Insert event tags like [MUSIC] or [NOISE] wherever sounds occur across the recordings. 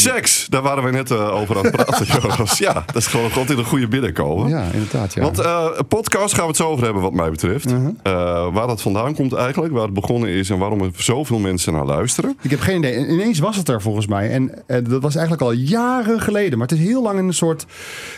Seks, daar waren we net uh, over aan het praten, [LAUGHS] Jonas. Ja, dat is gewoon altijd een goede binnenkomen. Ja, inderdaad. Ja. Want uh, podcast gaan we het zo over hebben, wat mij betreft. -huh. uh, waar dat vandaan komt eigenlijk, waar het begonnen is en waarom er zoveel mensen naar luisteren. Ik heb geen idee. Ineens was het er volgens mij. En dat was eigenlijk al jaren geleden. Maar het is heel lang in een soort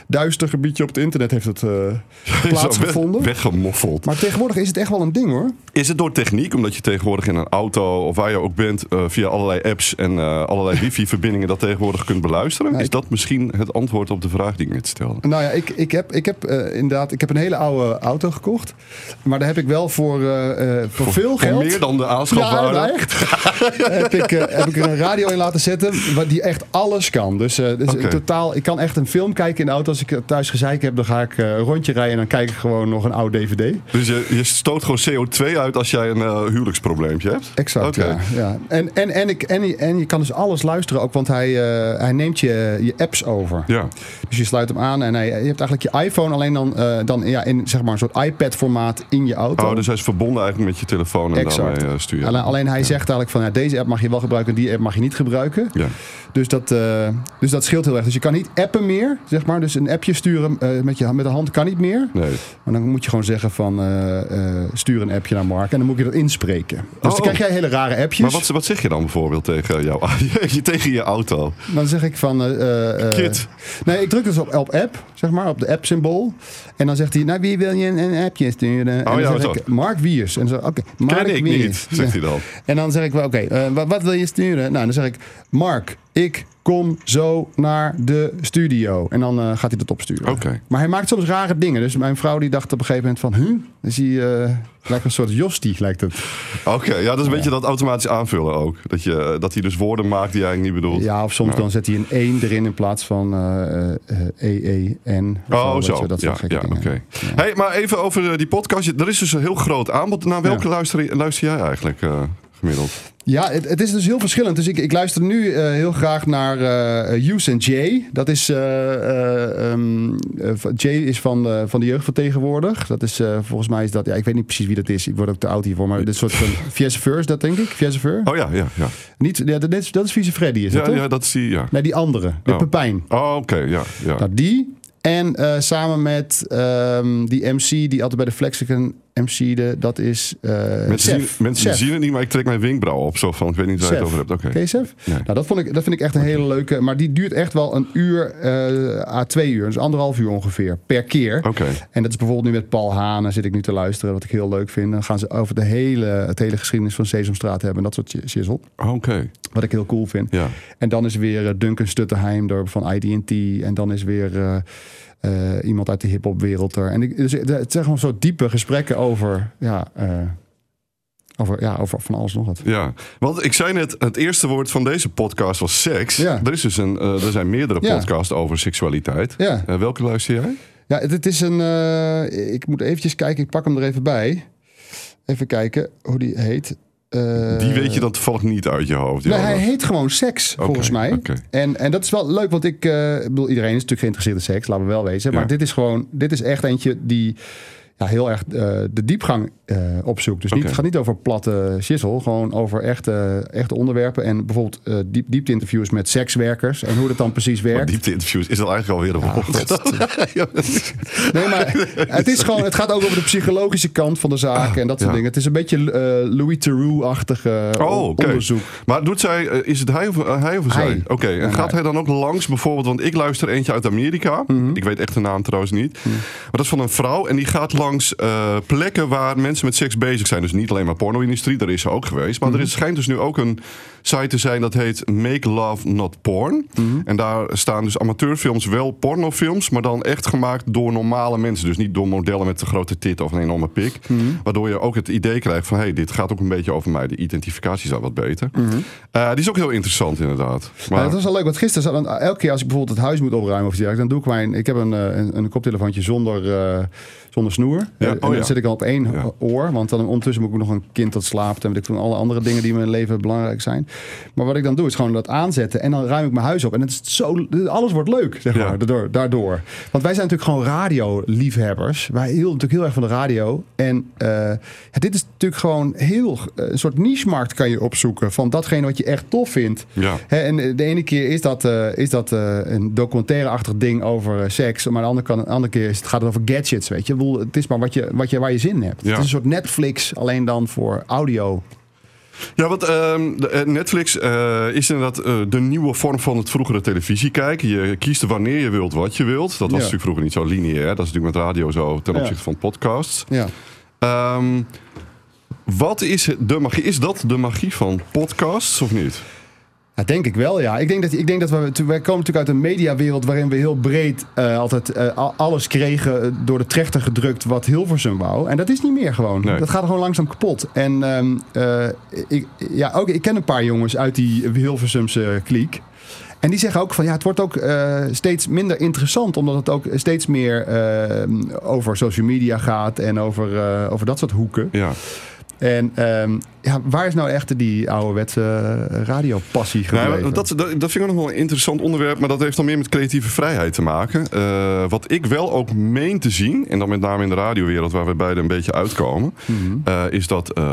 duister gebiedje op het internet heeft het [LAUGHS] plaatsgevonden. Weg, weggemoffeld. Maar tegenwoordig is het echt wel een ding hoor. Is het door techniek, omdat je tegenwoordig in een auto of waar je ook bent, via allerlei apps en allerlei [LAUGHS] wifi-verbindingen dat tegenwoordig kunt beluisteren? is dat misschien het antwoord op de vraag die ik net stelde? Nou ja, ik, ik heb, ik heb uh, inderdaad ik heb een hele oude auto gekocht. Maar daar heb ik wel voor, voor, voor veel geld... Voor meer dan de aanschafwaarde? Ja, echt. [LAUGHS] heb, ik, heb ik er een radio in laten zetten die echt alles kan. Dus, dus okay. totaal, ik kan echt een film kijken in de auto. Als ik thuis gezeik heb, dan ga ik een rondje rijden... en dan kijk ik gewoon nog een oude DVD. Dus je, je stoot gewoon CO2 uit als jij een huwelijksprobleempje hebt? Exact, okay. ja. ja. En, en, en, ik, en, en je kan dus alles luisteren ook, want hij, hij neemt je, je apps over. Ja. Dus je sluit hem aan en hij, je hebt eigenlijk je iPhone alleen dan, uh, dan ja, in zeg maar een soort iPad-formaat in je auto. Oh, dus hij is verbonden eigenlijk met je telefoon en exact. daarmee uh, sturen. Alleen, alleen hij ja. zegt eigenlijk van ja, deze app mag je wel gebruiken, die app mag je niet gebruiken. Ja. Dus, dat, uh, dus dat scheelt heel erg. Dus je kan niet appen meer, zeg maar. Dus een appje sturen met, je, met de hand kan niet meer. Nee. Maar dan moet je gewoon zeggen van stuur een appje naar Mark en dan moet je dat inspreken. Dus oh. dan krijg jij hele rare appjes. Maar wat, wat zeg je dan bijvoorbeeld tegen, jou, [LAUGHS] tegen je auto? Dan zeg ik van... Kid. Nee, ik druk dus op, op app, zeg maar, op de app-symbool. En dan zegt hij, nou, wie wil je een, een appje sturen? Oh, en dan ja, zeg ik, Mark Wiers. En dan oké, Mark Ken ik Wiers. niet, zegt hij dan. [LAUGHS] En dan zeg ik, wel, oké, okay, uh, wat, wat wil je sturen? Nou, dan zeg ik, Mark, ik kom zo naar de studio. En dan uh, gaat hij dat opsturen. Okay. Maar hij maakt soms rare dingen. Dus mijn vrouw die dacht op een gegeven moment van... Huh? Is hij, uh, lijkt een soort Jostie, lijkt het. Oké, okay, ja, dat is een beetje dat automatisch aanvullen ook. Dat, je, dat hij dus woorden maakt die hij eigenlijk niet bedoelt. Ja, of soms ja. dan zet hij een 1 erin in plaats van uh, E-E-N. Oh, zo. Dat ja, ja oké. Okay. Hey, maar even over die podcast. Er is dus een heel groot aanbod. Naar welke luister, luister jij eigenlijk gemiddeld? Ja, het, het, is dus heel verschillend. Dus ik, ik luister nu uh, heel graag naar uh, Hughes en Jay. Dat is, uh, um, Jay is van, van de jeugd van tegenwoordig. Dat is, volgens mij is dat, ja, ik weet niet precies wie dat is. Ik word ook te oud hiervoor. Maar dit soort van [LAUGHS] Fiesse is dat denk ik. Fiesse Oh ja, ja, ja. Niet, ja dat, is, dat is Vieze Freddy, is ja, dat toch? Ja, dat is die, ja. Nee, die andere. De oh. Pepijn. Oh, oké, okay, ja, ja. Nou, die en samen met um, die MC die altijd bij de Flexicon MC'de, dat is uh, mensen. Zien, mensen Sef. zien het niet, maar ik trek mijn wenkbrauw op. Zo van, ik weet niet waar je het over hebt. Oké. Okay. Nee. Nou, dat, vond ik, dat vind ik echt een hele leuke. Maar die duurt echt wel een uur uh, à twee uur. Dus anderhalf uur ongeveer per keer. Oké. Okay. En dat is bijvoorbeeld nu met Paul Haan. zit ik nu te luisteren, wat ik heel leuk vind. Dan gaan ze over de hele, het hele geschiedenis van Sesamstraat hebben. En dat soort shizzle. Oké. Wat ik heel cool vind. Ja. En dan is weer uh, Duncan Stutterheim door, van ID&T. En dan is weer... Uh, iemand uit de hip-hop wereld er. En ik, dus, het zijn gewoon zo diepe gesprekken over, ja, uh, over, ja, over van alles nog wat. Ja, want ik zei net, het eerste woord van deze podcast was seks. Ja. Er, is dus een, uh, er zijn meerdere Ja. podcasts over seksualiteit. Ja. Uh, welke luister jij? Ja, het, het is een. uh, ik moet eventjes kijken, ik pak hem er even bij. Even kijken hoe die heet. Uh, Die weet je dan toevallig niet uit je hoofd. Nee, hij heet gewoon seks, volgens mij. En, en dat is wel leuk, want ik, uh, bedoel, iedereen is natuurlijk geïnteresseerd in seks, laten we wel wezen. Maar Ja. dit is gewoon, dit is echt eentje die ja, heel erg uh, de diepgang uh, opzoekt. Dus het gaat niet over platte shizzle, gewoon over echte, echte onderwerpen. En bijvoorbeeld uh, diep, diepte-interviews met sekswerkers en hoe dat dan precies Maar werkt. diepte-interviews is dat eigenlijk alweer een woord. Ja, [LAUGHS] Nee, maar het, is gewoon, het gaat ook over de psychologische kant van de zaak en dat soort ja. dingen. Het is een beetje uh, Louis Theroux-achtig Oh, onderzoek. Maar doet zij, eh, is het hij of, eh, hij of zij? Oké, en gaat hij. dan ook langs bijvoorbeeld, want ik luister eentje uit Amerika. Mhm. Ik weet echt de naam trouwens niet. Maar dat is van een vrouw en die gaat langs eh, plekken waar mensen met seks bezig zijn. Dus niet alleen maar porno-industrie, daar is ze ook geweest. Maar Mhm. er is, schijnt dus nu ook een site te zijn dat heet Make Love Not Porn. Mhm. En daar staan dus amateurfilms wel pornofilms, maar dan echt gemaakt door normale mensen. Dus niet door modellen met een grote tit of een enorme pik. Mhm. Waardoor je ook het idee krijgt van, hé, hey, dit gaat ook een beetje over mij. De identificatie is daar wat beter. Eh, die is ook heel interessant inderdaad. Maar, Mhm. Ja, dat was wel leuk, want gisteren zat elke keer als ik bijvoorbeeld het huis moet opruimen of iets dan doe ik mijn, ik heb een, eh, een, een koptelefoontje zonder, eh, zonder snoer. Ja. Oh, en dan ja. zit ik al op één oor. Want dan ondertussen moet ik nog een kind dat slaapt. En weet ik van alle andere dingen die in mijn leven belangrijk zijn. Maar wat ik dan doe, is gewoon dat aanzetten. En dan ruim ik mijn huis op. En het is zo, alles wordt leuk, zeg Ja. maar, daardoor, daardoor. Want wij zijn natuurlijk gewoon radioliefhebbers. Wij heel, natuurlijk heel erg van de radio. En eh, ja, dit is natuurlijk gewoon heel... eh, een soort niche-markt kan je opzoeken. Van datgene wat je echt tof vindt. Ja. Hè, en de ene keer is dat, eh, is dat eh, een documentaire-achtig ding over eh, seks. Maar de andere, kant, de andere keer is het, gaat het over gadgets, weet je. Het is maar wat je, wat je, waar je zin in hebt. Ja. Het is een soort Netflix, alleen dan voor audio. Ja, want ehm, eh, Netflix eh, is inderdaad eh, de nieuwe vorm van het vroegere televisie kijken. Je kiest wanneer je wilt wat je wilt. Dat was Ja. natuurlijk vroeger niet zo lineair. Dat is natuurlijk met radio zo ten opzichte van podcasts. Ja. Ehm, wat is de magie? Is dat de magie van podcasts of niet? Denk ik wel, ja. Ik denk dat, ik denk dat we, wij komen natuurlijk uit een mediawereld waarin we heel breed eh, altijd eh, al- alles kregen eh, door de trechter gedrukt wat Hilversum wou. En dat is niet meer gewoon. Nee. Dat gaat gewoon langzaam kapot. En ehm, eh, ik, ja, ook, ik ken een paar jongens uit die Hilversumse kliek. En die zeggen ook van ja, het wordt ook steeds minder interessant, omdat het ook steeds meer eh, over social media gaat en over, over dat soort hoeken. Ja. En ehm, ja, waar is nou echt die ouderwetse uh, radiopassie gebleven? Nou, dat, dat, dat vind ik nog wel een interessant onderwerp, maar dat heeft dan meer met creatieve vrijheid te maken. Uh, wat ik wel ook meen te zien, en dan met name in de radiowereld waar we beide een beetje uitkomen, mm-hmm. uh, is dat uh,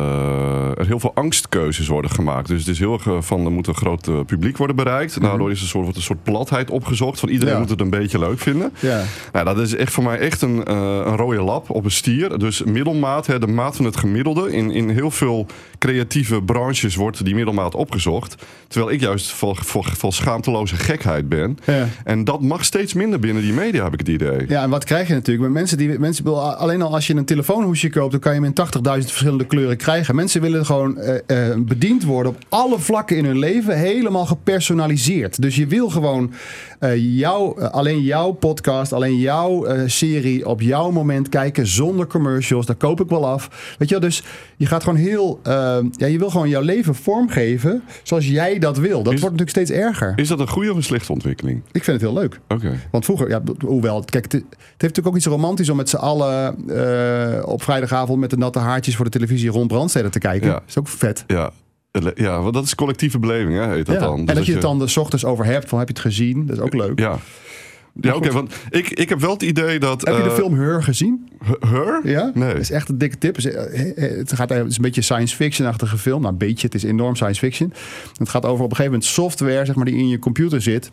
er heel veel angstkeuzes worden gemaakt. Dus het is heel erg van er moet een groot publiek worden bereikt. Mm-hmm. Daardoor is er een soort, wordt een soort platheid opgezocht van iedereen ja. moet het een beetje leuk vinden. Ja. Nou, dat is echt voor mij echt een, een rode lap op een stier. Dus middelmaat, hè, de maat van het gemiddelde. In, in heel veel creatieve branches wordt die middelmaat opgezocht. Terwijl ik juist vol, vol, vol schaamteloze gekheid ben. Ja. En dat mag steeds minder binnen die media, heb ik het idee. Ja, en wat krijg je natuurlijk? Met mensen die, mensen, alleen al als je een telefoonhoesje koopt, dan kan je hem in 80.000 verschillende kleuren krijgen. Mensen willen gewoon uh, uh, bediend worden op alle vlakken in hun leven, helemaal gepersonaliseerd. Dus je wil gewoon uh, jou, alleen jouw podcast, alleen jouw serie op jouw moment kijken, zonder commercials. Daar koop ik wel af. Weet je wel, dus je gaat gewoon heel. Ja, je wil gewoon jouw leven vormgeven zoals jij dat wil. Dat is, wordt natuurlijk steeds erger. Is dat een goede of een slechte ontwikkeling? Ik vind het heel leuk. Oké. Okay. Want vroeger, ja, hoewel, kijk, het, het heeft natuurlijk ook iets romantisch om met z'n allen uh, op vrijdagavond met de natte haartjes voor de televisie rond Brandsteden te kijken. Ja. is ook vet. Ja. Ja, want dat is collectieve beleving, hè, heet dat ja. dan. Dus en dat je het dan de ochtends over hebt, van heb je het gezien? Dat is ook leuk. Ja. Ja, oké, okay, want ik, ik heb wel het idee dat... Heb je de uh, film Her gezien? Her? Ja? Nee. Dat is echt een dikke tip. Het, gaat, het is een beetje science fiction-achtige film. Nou, een beetje, het is enorm science fiction. Het gaat over op een gegeven moment software zeg maar, die in je computer zit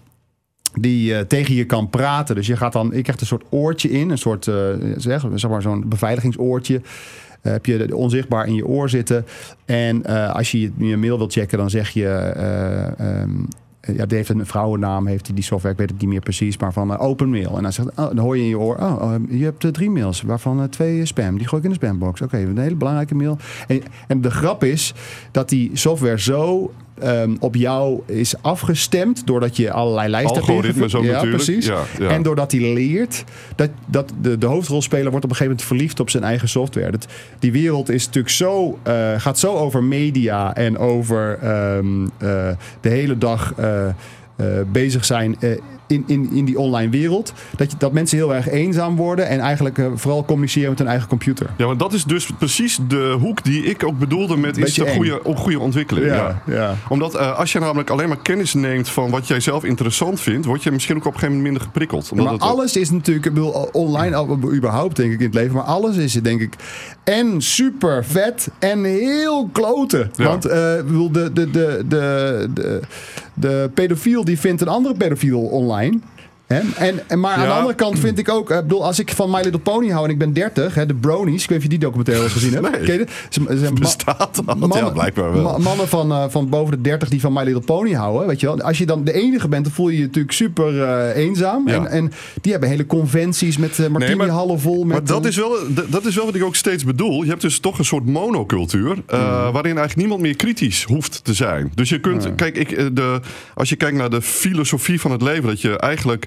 die uh, tegen je kan praten. Dus je gaat dan, ik krijg een soort oortje in, een soort, uh, zeg, zeg maar zo'n beveiligingsoortje. Uh, heb je onzichtbaar in je oor zitten. En als je je mail wilt checken, dan zeg je. Um, ja, die heeft een vrouwennaam, heeft die, die software, ik weet het niet meer precies, maar van open mail. En dan, zegt, oh, dan hoor je in je oor, oh, oh je hebt drie mails, waarvan twee spam. Die gooi ik in de spambox. Oké, een hele belangrijke mail. En, en de grap is dat die software zo Um, op jou is afgestemd. Doordat je allerlei lijsten hebt Algoritme zo ja, natuurlijk. Precies. Ja, ja. En doordat hij leert. Dat, dat de, de hoofdrolspeler wordt op een gegeven moment verliefd op zijn eigen software. Dat, die wereld is natuurlijk zo, uh, gaat zo over media. En over um, uh, de hele dag uh, bezig zijn in, in, in die online wereld. Dat, je, dat mensen heel erg eenzaam worden. En eigenlijk uh, vooral communiceren met hun eigen computer. Ja, maar dat is dus precies de hoek die ik ook bedoelde met is de goede, goede ontwikkeling. Ja, ja. ja. Omdat uh, als je namelijk alleen maar kennis neemt van wat jij zelf interessant vindt, word je misschien ook op een gegeven moment minder geprikkeld. Omdat maar alles ook... is natuurlijk, ik bedoel, online überhaupt denk ik in het leven, maar alles is denk ik en super vet en heel kloten. Want uh, bedoel, de, de, de, de, de, de pedofiel die vindt een andere pedofiel online. line En, en, en, maar ja. aan de andere kant vind ik ook, ik bedoel, als ik van My Little Pony hou en ik ben 30, hè, de Bronies, ik weet niet of je die documentaire eens gezien hebt. Nee. Ken je ze, ze, Bestaat dat? Mannen, ja, blijkbaar wel. Mannen van, uh, van boven de 30 die van My Little Pony houden, weet je wel. Als je dan de enige bent, dan voel je je natuurlijk super uh, eenzaam. Ja. En, en die hebben hele conventies met uh, martini nee, hallen vol. Met, maar dat is, wel, dat is wel wat ik ook steeds bedoel. Je hebt dus toch een soort monocultuur, mm. waarin eigenlijk niemand meer kritisch hoeft te zijn. Dus je kunt, kijk, ik, de, als je kijkt naar de filosofie van het leven, dat je eigenlijk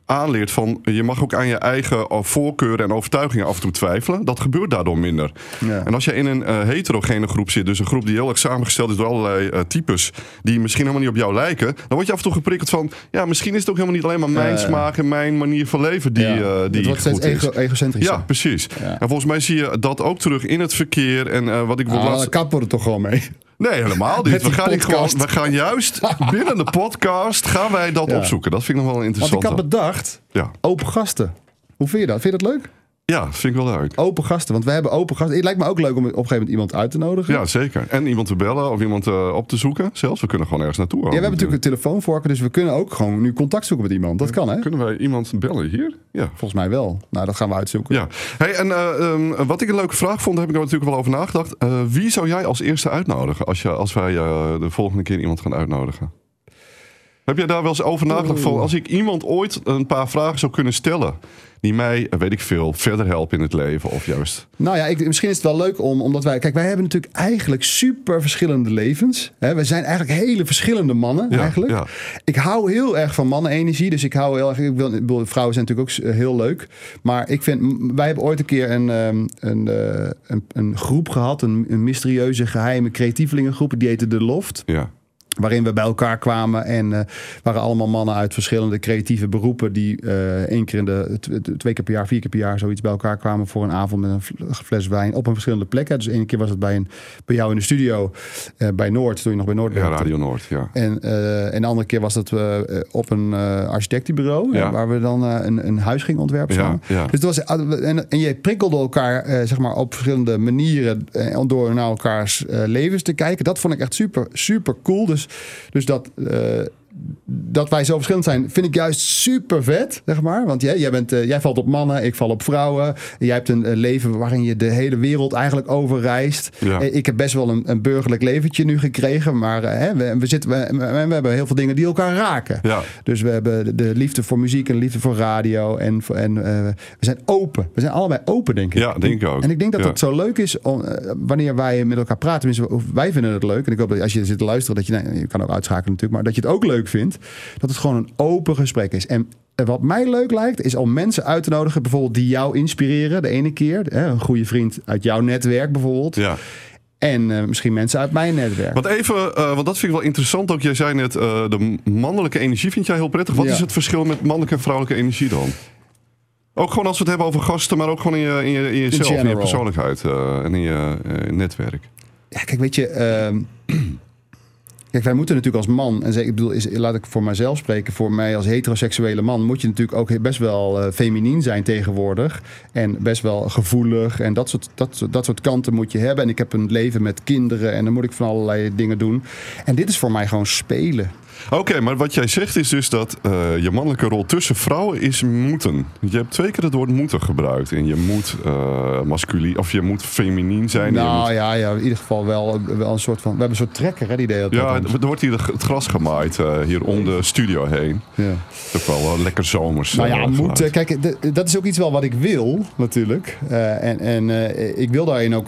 aanleert van je mag ook aan je eigen eh, voorkeuren en overtuigingen af en toe twijfelen. Dat gebeurt daardoor minder. Ja. En als je in een eh, heterogene groep zit, dus een groep die heel erg samengesteld is door allerlei eh, types die misschien helemaal niet op jou lijken, dan word je af en toe geprikkeld van, ja, misschien is het ook helemaal niet alleen maar mijn smaak en mijn manier van leven die, Ja. die het wordt goed is. ego, egocentrisch. Ja, precies. Ja. En volgens mij zie je dat ook terug in het verkeer. En wat ik Ah, laatst... daar kappen we er toch gewoon mee. Nee, helemaal niet. We gaan, niet gewoon, we gaan juist binnen de podcast gaan wij dat opzoeken. Dat vind ik nog wel Want ik interessant. had bedacht, Ja. open gasten. Hoe vind je dat? Vind je dat leuk? ja, vind ik wel leuk. Open gasten, want we hebben open gasten. Het lijkt me ook leuk om op een gegeven moment iemand uit te nodigen. Ja, zeker. En iemand te bellen of iemand eh, op te zoeken. Zelfs, we kunnen gewoon ergens naartoe. Ja, we hebben natuurlijk een telefoonvorken, dus we kunnen ook gewoon nu contact zoeken met iemand. Dat kan, hè? Kunnen wij iemand bellen hier? Ja. Volgens mij wel. Nou, dat gaan we uitzoeken. Ja, hey, en eh, ehm, wat ik een leuke vraag vond, daar heb ik er natuurlijk wel over nagedacht. Eh, wie zou jij als eerste uitnodigen als, je, als wij de volgende keer iemand gaan uitnodigen? Heb jij daar wel eens over nagedacht van, als ik iemand ooit een paar vragen zou kunnen stellen, die mij, weet ik veel, verder helpen in het leven of juist... Nou ja, ik, misschien is het wel leuk om, omdat wij... Kijk, wij hebben natuurlijk eigenlijk super verschillende levens. Hè? We zijn eigenlijk hele verschillende mannen, Ja, eigenlijk. ja. Ik hou heel erg van mannenenergie. Dus ik hou heel erg... Ik wil, ik vrouwen zijn natuurlijk ook heel leuk. Maar ik vind... Wij hebben ooit een keer een, ehm, een, eh, een, een groep gehad. Een, een mysterieuze, geheime creatievelingengroep. Die heette De Loft. Ja, Waarin we bij elkaar kwamen en eh waren allemaal mannen uit verschillende creatieve beroepen. die eh, één keer in de. twee keer per jaar, vier keer per jaar zoiets bij elkaar kwamen. voor een avond met een fl- fles wijn op een verschillende plekken. Dus één keer was het bij, een, bij jou in de studio eh, bij Noord, toen je nog bij Noord ja. Radio Noord, ja. En, en de andere keer was dat op een architectenbureau. Ja. waar we dan een, een huis gingen ontwerpen Ja. Dus het was, en, en je prikkelde elkaar zeg maar op verschillende manieren. door naar elkaars levens te kijken. Dat vond ik echt super, super cool. Dus, dus dat. Dat wij zo verschillend zijn, vind ik juist super vet, zeg maar. Want jij, jij, bent, eh, jij valt op mannen, ik val op vrouwen. En jij hebt een, eh, leven waarin je de hele wereld eigenlijk overreist. Ja. Eh, Ik heb best wel een, een burgerlijk leventje nu gekregen. Maar hè, we, we, zitten, we, hebben heel veel dingen die elkaar raken. Ja. Dus we hebben de, de liefde voor muziek en de liefde voor radio. En, en we zijn open. We zijn allebei open, denk ik. Ja, denk ik ook. En ik denk dat Ja. het zo leuk is om, wanneer wij met elkaar praten. Wij vinden het leuk. En ik hoop dat als je zit te luisteren, dat je, nee, je kan ook uitschakelen natuurlijk, maar dat je het ook leuk vindt. Dat het gewoon een open gesprek is. En wat mij leuk lijkt, is om mensen uit te nodigen, bijvoorbeeld die jou inspireren de ene keer. Hè, een goede vriend uit jouw netwerk bijvoorbeeld. Ja. En eh, misschien mensen uit mijn netwerk. Want even, eh, want dat vind ik wel interessant ook. Jij zei net, eh, de mannelijke energie vind jij heel prettig. Wat Ja. is het verschil met mannelijke en vrouwelijke energie dan? Ook gewoon als we het hebben over gasten, maar ook gewoon in, je, in, je, in jezelf, in, je persoonlijkheid en in je netwerk. Ja, kijk, weet je. Kijk, wij moeten natuurlijk als man, en ik bedoel, is, laat ik voor mijzelf spreken, voor mij als heteroseksuele man, moet je natuurlijk ook best wel eh feminien zijn tegenwoordig. En best wel gevoelig. En dat soort, dat, dat soort kanten moet je hebben. En ik heb een leven met kinderen en dan moet ik van allerlei dingen doen. En dit is voor mij gewoon spelen. Oké, maar wat jij zegt is dus dat eh, je mannelijke rol tussen vrouwen is moeten. Je hebt twee keer het woord moeten gebruikt. En je moet eh masculien, of je moet feminien zijn. nou moet- ja, ja, in ieder geval wel, wel een soort van. We hebben een soort trekker, hè, die dat. ja, er wordt hier het gras gemaaid, eh, hier om de studio heen. ja. Ook wel eh, lekker zomers. Nou ja, moet, geluid. eh, kijk, dat is ook iets wel wat ik wil, natuurlijk. En en ik wil daarin ook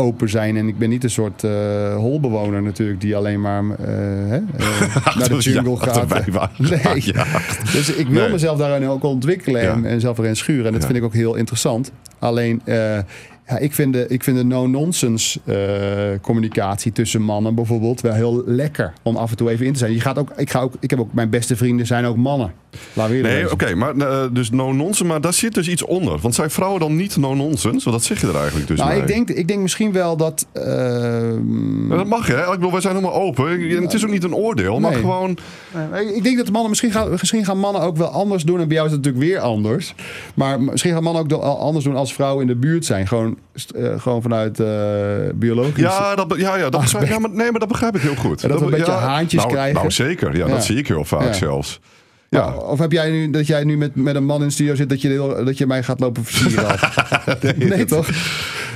open zijn. En ik ben niet een soort eh, holbewoner natuurlijk, die alleen maar eh, hè, eh, [LAUGHS] naar de jungle Ja, gaat. [LAUGHS] Nee. Ja. Dus ik wil Nee. mezelf daarin ook ontwikkelen en, Ja. en zelf erin schuren. En dat vind ik ook heel interessant. Alleen, ja, ik vind de, ik vind de no-nonsense eh, communicatie tussen mannen bijvoorbeeld wel heel lekker om af en toe even in te zijn. Je gaat ook, ik, ga ook, ik heb ook mijn beste vrienden zijn ook mannen. Laten we eerlijk Nee, oké, maar eh, dus no-nonsense, maar daar zit dus iets onder. Want zijn vrouwen dan niet no-nonsense? Want dat zeg je er eigenlijk dus Nou, ik denk, ik denk misschien wel dat. ehm, Ja, Dat mag hè? Ik bedoel, wij zijn helemaal open. En Het is ook niet een oordeel, maar Nee. gewoon... eh, ik denk dat de mannen misschien gaan, misschien gaan mannen ook wel anders doen. En bij jou is het natuurlijk weer anders. Maar misschien gaan mannen ook anders doen als vrouwen in de buurt zijn. Gewoon, eh, gewoon vanuit eh, biologisch. Ja, dat, ja, ja, dat begrijp, ja maar, nee, maar dat begrijp ik heel goed. En dat we een beetje ja, haantjes nou, krijgen. Nou, zeker. Ja, dat zie ik heel vaak zelfs. Ja. Of heb jij nu dat jij nu met, met een man in de studio zit dat je, dat je mij gaat lopen versieren? [LAUGHS] nee, toch?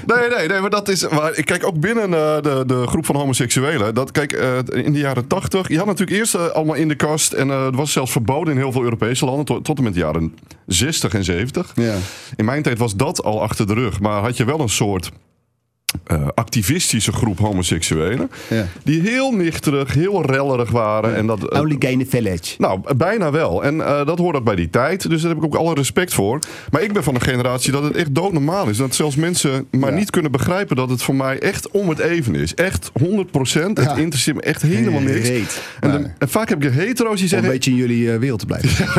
Nee, nee, nee, maar dat is. Maar ik kijk ook binnen eh, de, de groep van homoseksuelen. Dat, kijk, eh, in de jaren tachtig. Je had natuurlijk eerst eh, allemaal in de kast. En het was zelfs verboden in heel veel Europese landen. Tot, tot en met de jaren 60 en 70. Ja. In mijn tijd was dat al achter de rug. Maar had je wel een soort eh, activistische groep homoseksuelen. Ja. Die heel nichterig, heel rellerig waren. En dat, the village. nou, bijna wel. En eh, dat hoort ook bij die tijd. Dus daar heb ik ook alle respect voor. Maar ik ben van een generatie dat het echt doodnormaal is. Dat zelfs mensen maar Ja. niet kunnen begrijpen dat het voor mij echt om het even is. Echt 100%. Het Ja. interesseert me echt helemaal niks. En, de- Nee. en vaak heb ik hetero's die Om een zeggen... beetje in jullie wereld te blijven. [LAUGHS]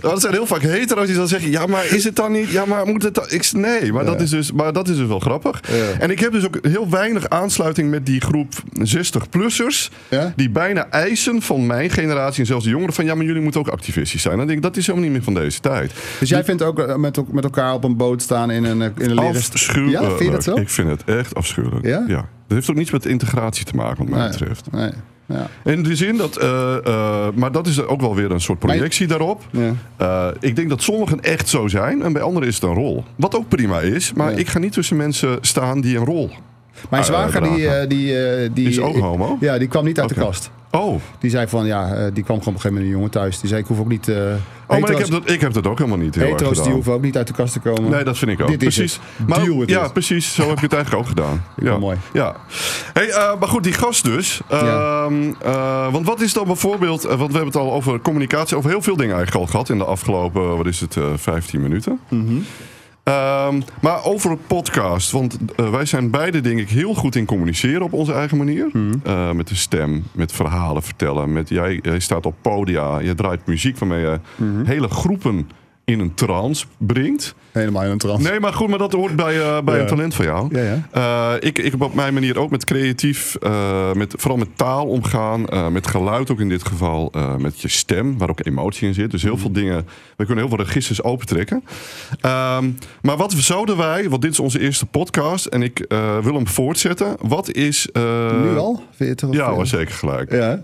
Nou, dat zijn heel vaak hetero's die dan zeggen... Ja, maar is het dan niet... Ja, maar moet het dan... Ik, nee, maar, dat is dus, maar dat is dus wel grappig. En ik heb dus ook heel weinig aansluiting met die groep 60-plussers... Ja? die bijna eisen van mijn generatie en zelfs de jongeren... van ja, maar jullie moeten ook activistisch zijn. Dan denk ik, dat is helemaal niet meer van deze tijd. Dus jij vindt ook eh, met, met elkaar op een boot staan in een, eh, in een leren... Afschuwelijk. Ja, vind je dat zo? Ik vind het echt afschuwelijk. Ja? Dat heeft ook niets met integratie te maken, wat mij Nee. betreft. Nee. In de zin dat... eh, eh, maar dat is ook wel weer een soort projectie daarop. Ja. Eh, ik denk dat sommigen echt zo zijn en bij anderen is het een rol. Wat ook prima is, maar ik ga niet tussen mensen staan die een rol. Mijn Ah, zwager, die, eh, die, eh, die... Is ook homo? Ja, die kwam niet uit de kast. Oh, Die zei van, ja, eh, die kwam gewoon op een gegeven moment een jongen thuis. Die zei, ik hoef ook niet... eh oh maar ik hetero's- heb, dat, ik heb dat ook helemaal niet heel erg hetero's, die gedaan. hoeven ook niet uit de kast te komen. Nee, dat vind ik ook. Dit is precies. het. Maar, Deal with ja, it. precies. Zo heb ik het eigenlijk ook gedaan. [LAUGHS] ja. wel mooi. Ja. Hey, eh, maar goed, die gast dus. Ja. Ehm, eh, want wat is dan bijvoorbeeld... eh, want we hebben het al over communicatie... over heel veel dingen eigenlijk al gehad... in de afgelopen, wat is het, eh 15 minuten. Ehm, maar over een podcast. Want eh, wij zijn beide denk ik heel goed in communiceren op onze eigen manier. Mhm. Eh, met de stem, met verhalen vertellen. Met, jij, jij staat op podia, je draait muziek waarmee je Mhm. hele groepen in een trance brengt. Helemaal in een trance. Nee, maar goed, maar dat hoort bij, eh, bij Ja. een talent van jou. Ja, ja. Eh, ik, ik heb op mijn manier ook met creatief, eh, met, vooral met taal omgaan, met geluid ook in dit geval, met je stem, waar ook emotie in zit. Dus heel veel dingen, we kunnen heel veel registers opentrekken. Ehm, maar wat zouden wij, want dit is onze eerste podcast en ik wil hem voortzetten. Wat is... nu al? Vind je het? Ja, hoor, zeker gelijk. Ja.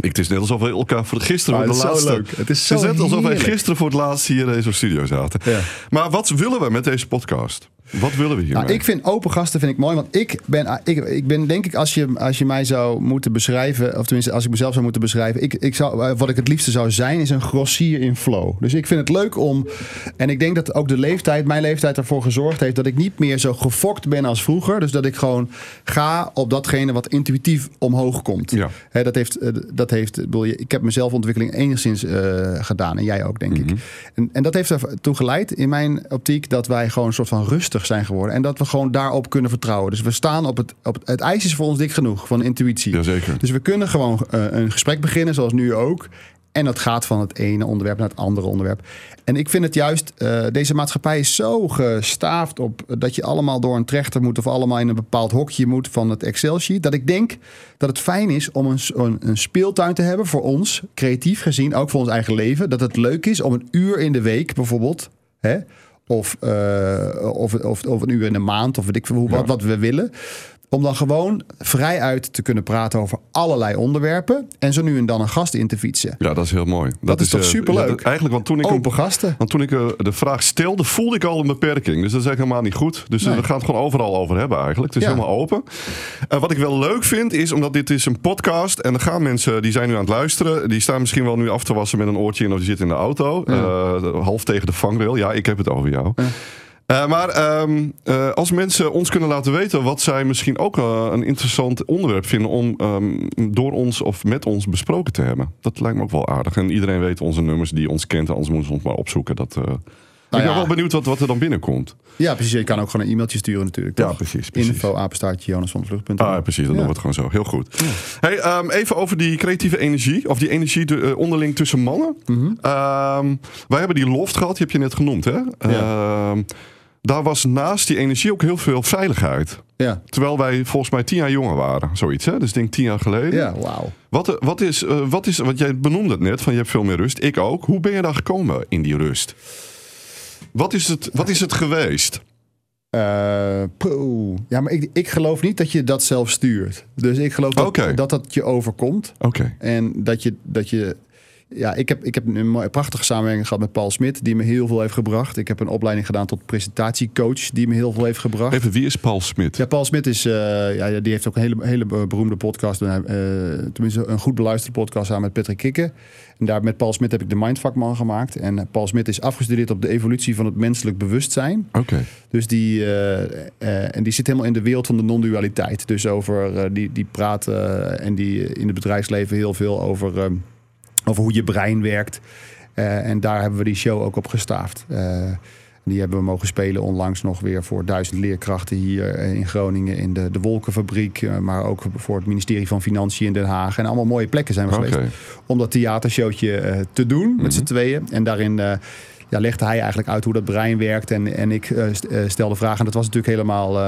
Ik, het is net alsof we elkaar voor gisteren Ah, voor de het is zo laatste... leuk. Het is zo net alsof wij gisteren voor het laatst hier in zo'n studio zaten. Ja. Maar wat willen we met deze podcast? Wat willen we hiermee? Nou, ik vind open gasten vind ik mooi, want ik ben, ik, ik ben denk ik als je, als je mij zou moeten beschrijven, of tenminste als ik mezelf zou moeten beschrijven, ik, ik zou, eh, wat ik het liefste zou zijn is een grossier in flow. Dus ik vind het leuk om, en ik denk dat ook de leeftijd, mijn leeftijd ervoor gezorgd heeft dat ik niet meer zo gefokt ben als vroeger. Dus dat ik gewoon ga op datgene wat intuïtief omhoog komt. Ja. Dat heeft, eh, dat heeft ik bedoel, je- ik heb mezelf ontwikkeling enigszins eh, gedaan en jij ook denk Mhm. ik. En, en dat heeft ertoe geleid in mijn optiek dat wij gewoon een soort van rustig zijn geworden. En dat we gewoon daarop kunnen vertrouwen. Dus we staan op het, op het, het ijs is voor ons dik genoeg van intuïtie. Jazeker. Dus we kunnen gewoon eh, een gesprek beginnen, zoals nu ook. En dat gaat van het ene onderwerp naar het andere onderwerp. En ik vind het juist, eh, deze maatschappij is zo gestaafd op dat je allemaal door een trechter moet of allemaal in een bepaald hokje moet van het Excel-sheet. Dat ik denk dat het fijn is om een, een, een speeltuin te hebben voor ons, creatief gezien, ook voor ons eigen leven. Dat het leuk is om een uur in de week bijvoorbeeld, hè, of, eh, of, of, of een uur in de maand, of weet ik veel Ja. wat we willen. Om dan gewoon vrij uit te kunnen praten over allerlei onderwerpen. En zo nu en dan een gast in te fietsen. Ja, dat is heel mooi. Dat, is toch eh, superleuk? ja, dat- eigenlijk, want toen ik, Open gasten. want toen ik eh, de vraag stelde, voelde ik al een beperking. Dus dat is helemaal niet goed. Dus eh, Nee. we gaan het gewoon overal over hebben eigenlijk. Het is Ja. helemaal open. Wat ik wel leuk vind, is omdat dit is een podcast. En er gaan mensen, die zijn nu aan het luisteren. Die staan misschien wel nu af te wassen met een oortje in. Of die zitten in de auto. eh, half tegen de vangrail. Ja, ik heb het over jou. Eh, maar ehm, eh, als mensen ons kunnen laten weten wat zij misschien ook eh, een interessant onderwerp vinden om ehm, door ons of met ons besproken te hebben. Dat lijkt me ook wel aardig. En iedereen weet onze nummers die ons kent, anders moeten ze ons maar opzoeken. Dat, eh, ik ben ja. wel benieuwd wat, wat er dan binnenkomt. Ja, precies. Je kan ook gewoon een e-mailtje sturen natuurlijk. Ja, precies, precies. Info, apenstaartje. Ah, precies, dan Ja. doen we het gewoon zo. Heel goed. Hey, ehm, even over die creatieve energie, of die energie de- eh, onderling tussen mannen. Mhm. Ehm, wij hebben die loft gehad, die heb je net genoemd. Hè? Ehm, daar was naast die energie ook heel veel veiligheid. Ja, Terwijl wij volgens mij tien jaar jonger waren, zoiets. Hè? Dus denk tien jaar geleden. ja wauw. Wat, eh, wat, is, eh, wat is, want jij benoemde het net, van je hebt veel meer rust. Ik ook. Hoe ben je daar gekomen in die rust? Wat is het, wat is het geweest? Poeh. ja, maar ik, ik geloof niet dat je dat zelf stuurt. Dus ik geloof dat dat, dat je overkomt. En dat je, dat je. Ja, ik heb, ik heb een mooie, prachtige samenwerking gehad met Paul Smit, die me heel veel heeft gebracht. Ik heb een opleiding gedaan tot presentatiecoach, die me heel veel heeft gebracht. Even, wie is Paul Smit? Ja, Paul Smit is, uh, ja, die heeft ook een hele, hele beroemde podcast. Uh, tenminste, een goed beluisterde podcast samen met Patrick Kikken. En daar met Paul Smit heb ik de Mindfuckman gemaakt. En Paul Smit is afgestudeerd op de evolutie van het menselijk bewustzijn. Oké. Dus die, uh, en die zit helemaal in de wereld van de non-dualiteit. Dus over, die, die praat en die in het bedrijfsleven heel veel over over hoe je brein werkt. Uh, en daar hebben we die show ook op gestaafd. Uh, die hebben we mogen spelen onlangs nog weer voor duizend leerkrachten hier in Groningen in de, de Wolkenfabriek. Uh, maar ook voor het ministerie van Financiën in Den Haag. En allemaal mooie plekken zijn we okay. geweest. Om dat theatershowtje te doen met mm -hmm. z'n tweeën. En daarin ja, legde hij eigenlijk uit hoe dat brein werkt. En, en ik stelde vragen. En dat was natuurlijk helemaal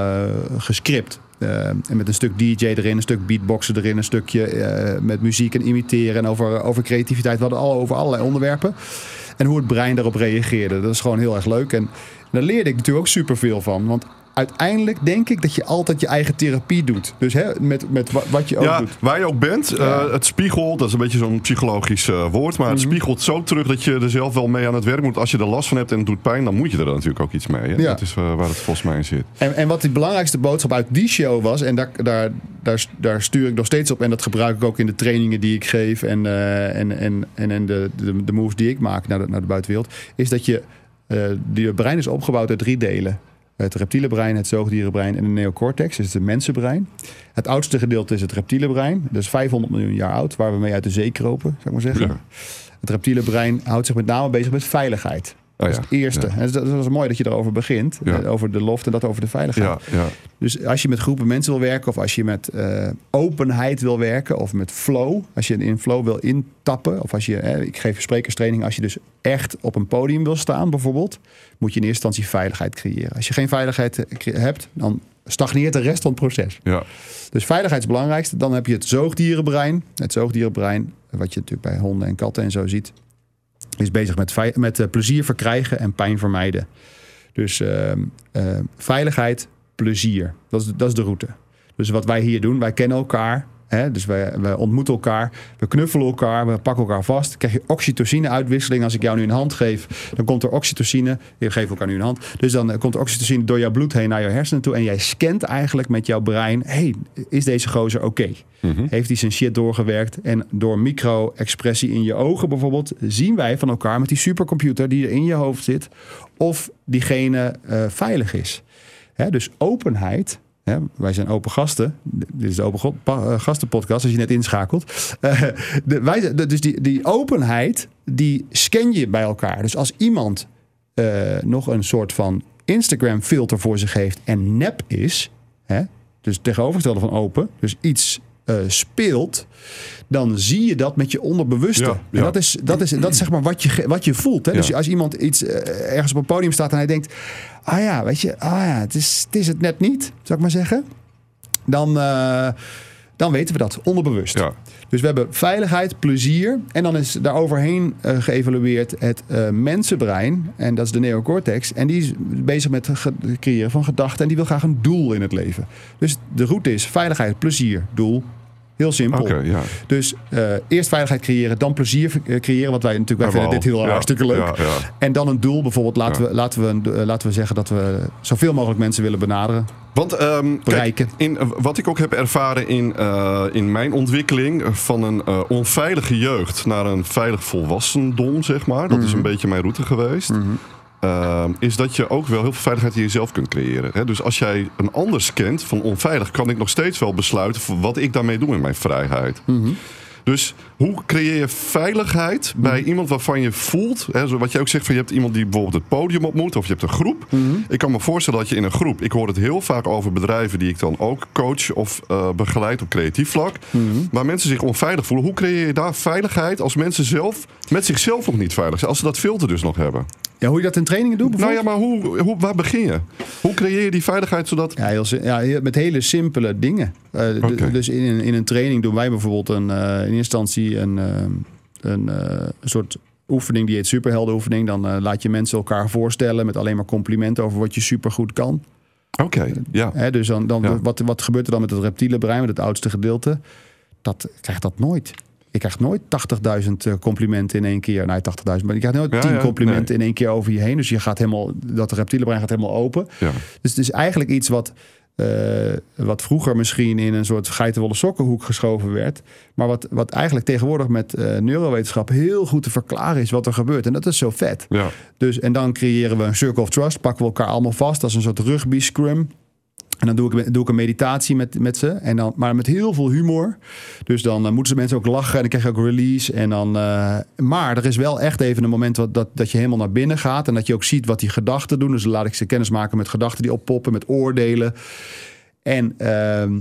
gescript. Uh, en met een stuk DJ erin, een stuk beatboxen erin, een stukje met muziek en imiteren en over, over creativiteit. We hadden al over allerlei onderwerpen. En hoe het brein daarop reageerde. Dat is gewoon heel erg leuk. En daar leerde ik natuurlijk ook superveel van. Want uiteindelijk denk ik dat je altijd je eigen therapie doet. Dus hè, met, met wat je ook ja, doet. Waar je ook bent, ja. uh, het spiegelt, dat is een beetje zo'n psychologisch uh, woord, maar het mm -hmm. spiegelt zo terug dat je er zelf wel mee aan het werk moet. Als je er last van hebt en het doet pijn, dan moet je er natuurlijk ook iets mee. Hè? Ja. Dat is uh, waar het volgens mij in zit. En, en wat de belangrijkste boodschap uit die show was, en daar, daar, daar, daar stuur ik nog steeds op, en dat gebruik ik ook in de trainingen die ik geef en, en, en, en, en de, de, de moves die ik maak naar de, naar de buitenwereld, is dat je, je brein is opgebouwd uit drie delen. Het reptiele brein, het zoogdierenbrein en de neocortex, is het mensenbrein. Het oudste gedeelte is het reptiele brein. Dat is 500 miljoen jaar oud, waar we mee uit de zee kropen, zou ik maar zeggen. Ja. Het reptiele brein houdt zich met name bezig met veiligheid. Dat is het eerste. Ja. Dat is mooi dat je erover begint. Ja. Over de loft en dat over de veiligheid. Ja, dus als je met groepen mensen wil werken, of als je met uh, openheid wil werken, of met flow, als je in flow wil intappen, of als je, eh, ik geef sprekerstraining, als je dus echt op een podium wil staan, bijvoorbeeld, moet je in eerste instantie veiligheid creëren. Als je geen veiligheid hebt, dan stagneert de rest van het proces. Ja. Dus veiligheid is het belangrijkste. Dan heb je het zoogdierenbrein. Het zoogdierenbrein, wat je natuurlijk bij honden en katten en zo ziet is bezig met, met uh, plezier verkrijgen en pijn vermijden. Dus uh, uh, veiligheid, plezier. Dat is, dat is de route. Dus wat wij hier doen, wij kennen elkaar. Hè? Dus wij, wij ontmoeten elkaar, we knuffelen elkaar, we pakken elkaar vast. Dan krijg je oxytocine-uitwisseling. Als ik jou nu een hand geef, dan komt er oxytocine. Je geeft elkaar nu een hand. Dus dan komt er oxytocine door jouw bloed heen naar je hersenen toe. En jij scant eigenlijk met jouw brein: hey, is deze gozer oké? Okay? Mm -hmm. Heeft hij zijn shit doorgewerkt? En door micro-expressie in je ogen bijvoorbeeld, zien wij van elkaar met die supercomputer die er in je hoofd zit, of diegene uh, veilig is. Hè? Dus openheid wij zijn open gasten. Dit is de open gastenpodcast als je net inschakelt. Uh, de, wij, dus die, die openheid, die scan je bij elkaar. Dus als iemand uh, nog een soort van Instagram filter voor zich heeft en nep is, hè, dus tegenovergestelde van open, dus iets uh, speelt, dan zie je dat met je onderbewuste. Ja, ja. En dat is, dat is, dat is zeg maar wat je, wat je voelt. Hè? Ja. Dus als iemand iets uh, ergens op een podium staat en hij denkt: ah ja, weet je, ah ja, het is het, is het net niet, zou ik maar zeggen. Dan, uh, dan weten we dat, onderbewust. Dus we hebben veiligheid, plezier. En dan is daar overheen geëvalueerd het uh, mensenbrein. En dat is de neocortex. En die is bezig met het creëren van gedachten. En die wil graag een doel in het leven. Dus de route is veiligheid, plezier, doel. Heel simpel. Okay, ja. Dus uh, eerst veiligheid creëren, dan plezier creëren. Want wij natuurlijk wij vinden dit heel ja, hartstikke leuk. Ja. En dan een doel. Bijvoorbeeld laten, we, laten, we, uh, laten we zeggen dat we zoveel mogelijk mensen willen benaderen. Want um, bereiken. Kijk, in, wat ik ook heb ervaren in, uh, in mijn ontwikkeling van een onveilige jeugd naar een veilig volwassendom, zeg maar. Dat mm -hmm. is een beetje mijn route geweest. Mm -hmm. Uh, is dat je ook wel heel veel veiligheid in jezelf kunt creëren. Hè? Dus als jij een ander scant van onveilig, kan ik nog steeds wel besluiten wat ik daarmee doe in mijn vrijheid. Mhm. Mm -hmm. Dus hoe creëer je veiligheid bij mm -hmm. iemand waarvan je voelt, hè, zo wat je ook zegt, van je hebt iemand die bijvoorbeeld het podium ontmoet of je hebt een groep. Mhm. Mm -hmm. Ik kan me voorstellen dat je in een groep, ik hoor het heel vaak over bedrijven die ik dan ook coach of uh, begeleid op creatief vlak, Mhm. waar mensen zich onveilig voelen. Hoe creëer je daar veiligheid als mensen zelf met zichzelf nog niet veilig zijn, als ze dat filter dus nog hebben? Ja, hoe je dat in trainingen doet Nou ja, maar hoe, hoe, waar begin je? Hoe creëer je die veiligheid zodat... Ja, heel, ja met hele simpele dingen. Uh, okay. Dus in een, in een training doen wij bijvoorbeeld een, uh, in eerste instantie een, uh, een, een soort oefening die heet superheldenoefening. Dan laat je mensen elkaar voorstellen met alleen maar complimenten over wat je supergoed kan. Oké, okay, ja. Hè, dus dan, dan ja. wat, wat gebeurt er dan met het reptiele brein, met het oudste gedeelte? Dat krijgt dat nooit. Je krijgt nooit 80.000 eh, complimenten in één keer. Nee, 80.000, maar je krijgt nooit Ja, 10 ja, complimenten in één keer over je heen. Dus je gaat helemaal, dat reptiele brein gaat helemaal open. Ja. Dus het is eigenlijk iets wat, eh, wat vroeger misschien in een soort geitenwolle sokkenhoek geschoven werd. Maar wat, wat eigenlijk tegenwoordig met eh, neurowetenschap heel goed te verklaren is wat er gebeurt. En dat is zo vet. Ja. Dus, en dan creëren we een circle of trust, pakken we elkaar allemaal vast. Dat is een soort rugby scrum. En dan doe ik, een meditatie met, met ze. En dan, maar met heel veel humor. Dus dan moeten ze mensen ook lachen. En dan krijg je ook release. En dan, eh, maar er is wel echt even een moment wat, dat, dat je helemaal naar binnen gaat. En dat je ook ziet wat die gedachten doen. Dus dan laat ik ze kennis maken met gedachten die oppoppen. Met oordelen. En, ehm,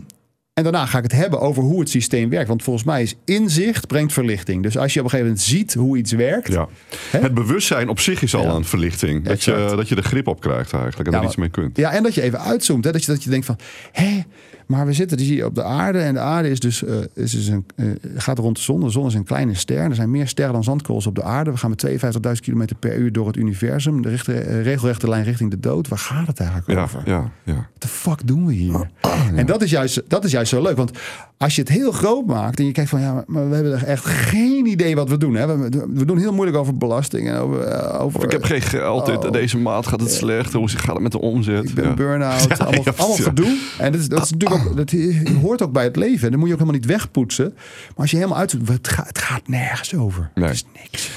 en daarna ga ik het hebben over hoe het systeem werkt. Want volgens mij is inzicht brengt verlichting. Dus als je op een gegeven moment ziet hoe iets werkt. Ja. Hè? Het bewustzijn op zich is al Ja. een verlichting. Dat je, dat je er grip op krijgt eigenlijk. En Ja, er iets mee kunt. Ja, en dat je even uitzoomt. Hè? Dat, je, dat je denkt van, hé, maar we zitten dus hier op de aarde. En de aarde is dus, eh, is dus een, eh, gaat rond de zon. De zon is een kleine ster. Er zijn meer sterren dan zandkorrels op de aarde. We gaan met 52.000 km per uur door het universum. De richt- eh, regelrechte lijn richting de dood. Waar gaat het eigenlijk Ja, over? ja, ja. What the fuck doen we hier? En dat is, juist, dat is juist zo leuk. Want als je het heel groot maakt en je kijkt van ja, maar- we hebben echt geen idee wat we doen. Hè? We, we doen heel moeilijk over belasting en over. over Ik heb geen geld. Oh. Deze maand gaat het slecht. Hoe gaat het met de omzet? ik ben burn-out, [LAUGHS] allemaal, allemaal gedoe. En dat, is, dat, is natuurlijk ook, dat hoort ook bij het leven. En dat moet je ook helemaal niet wegpoetsen. Maar als je helemaal uitzoekt, het gaat, het gaat nergens over. Nee. Het is niks.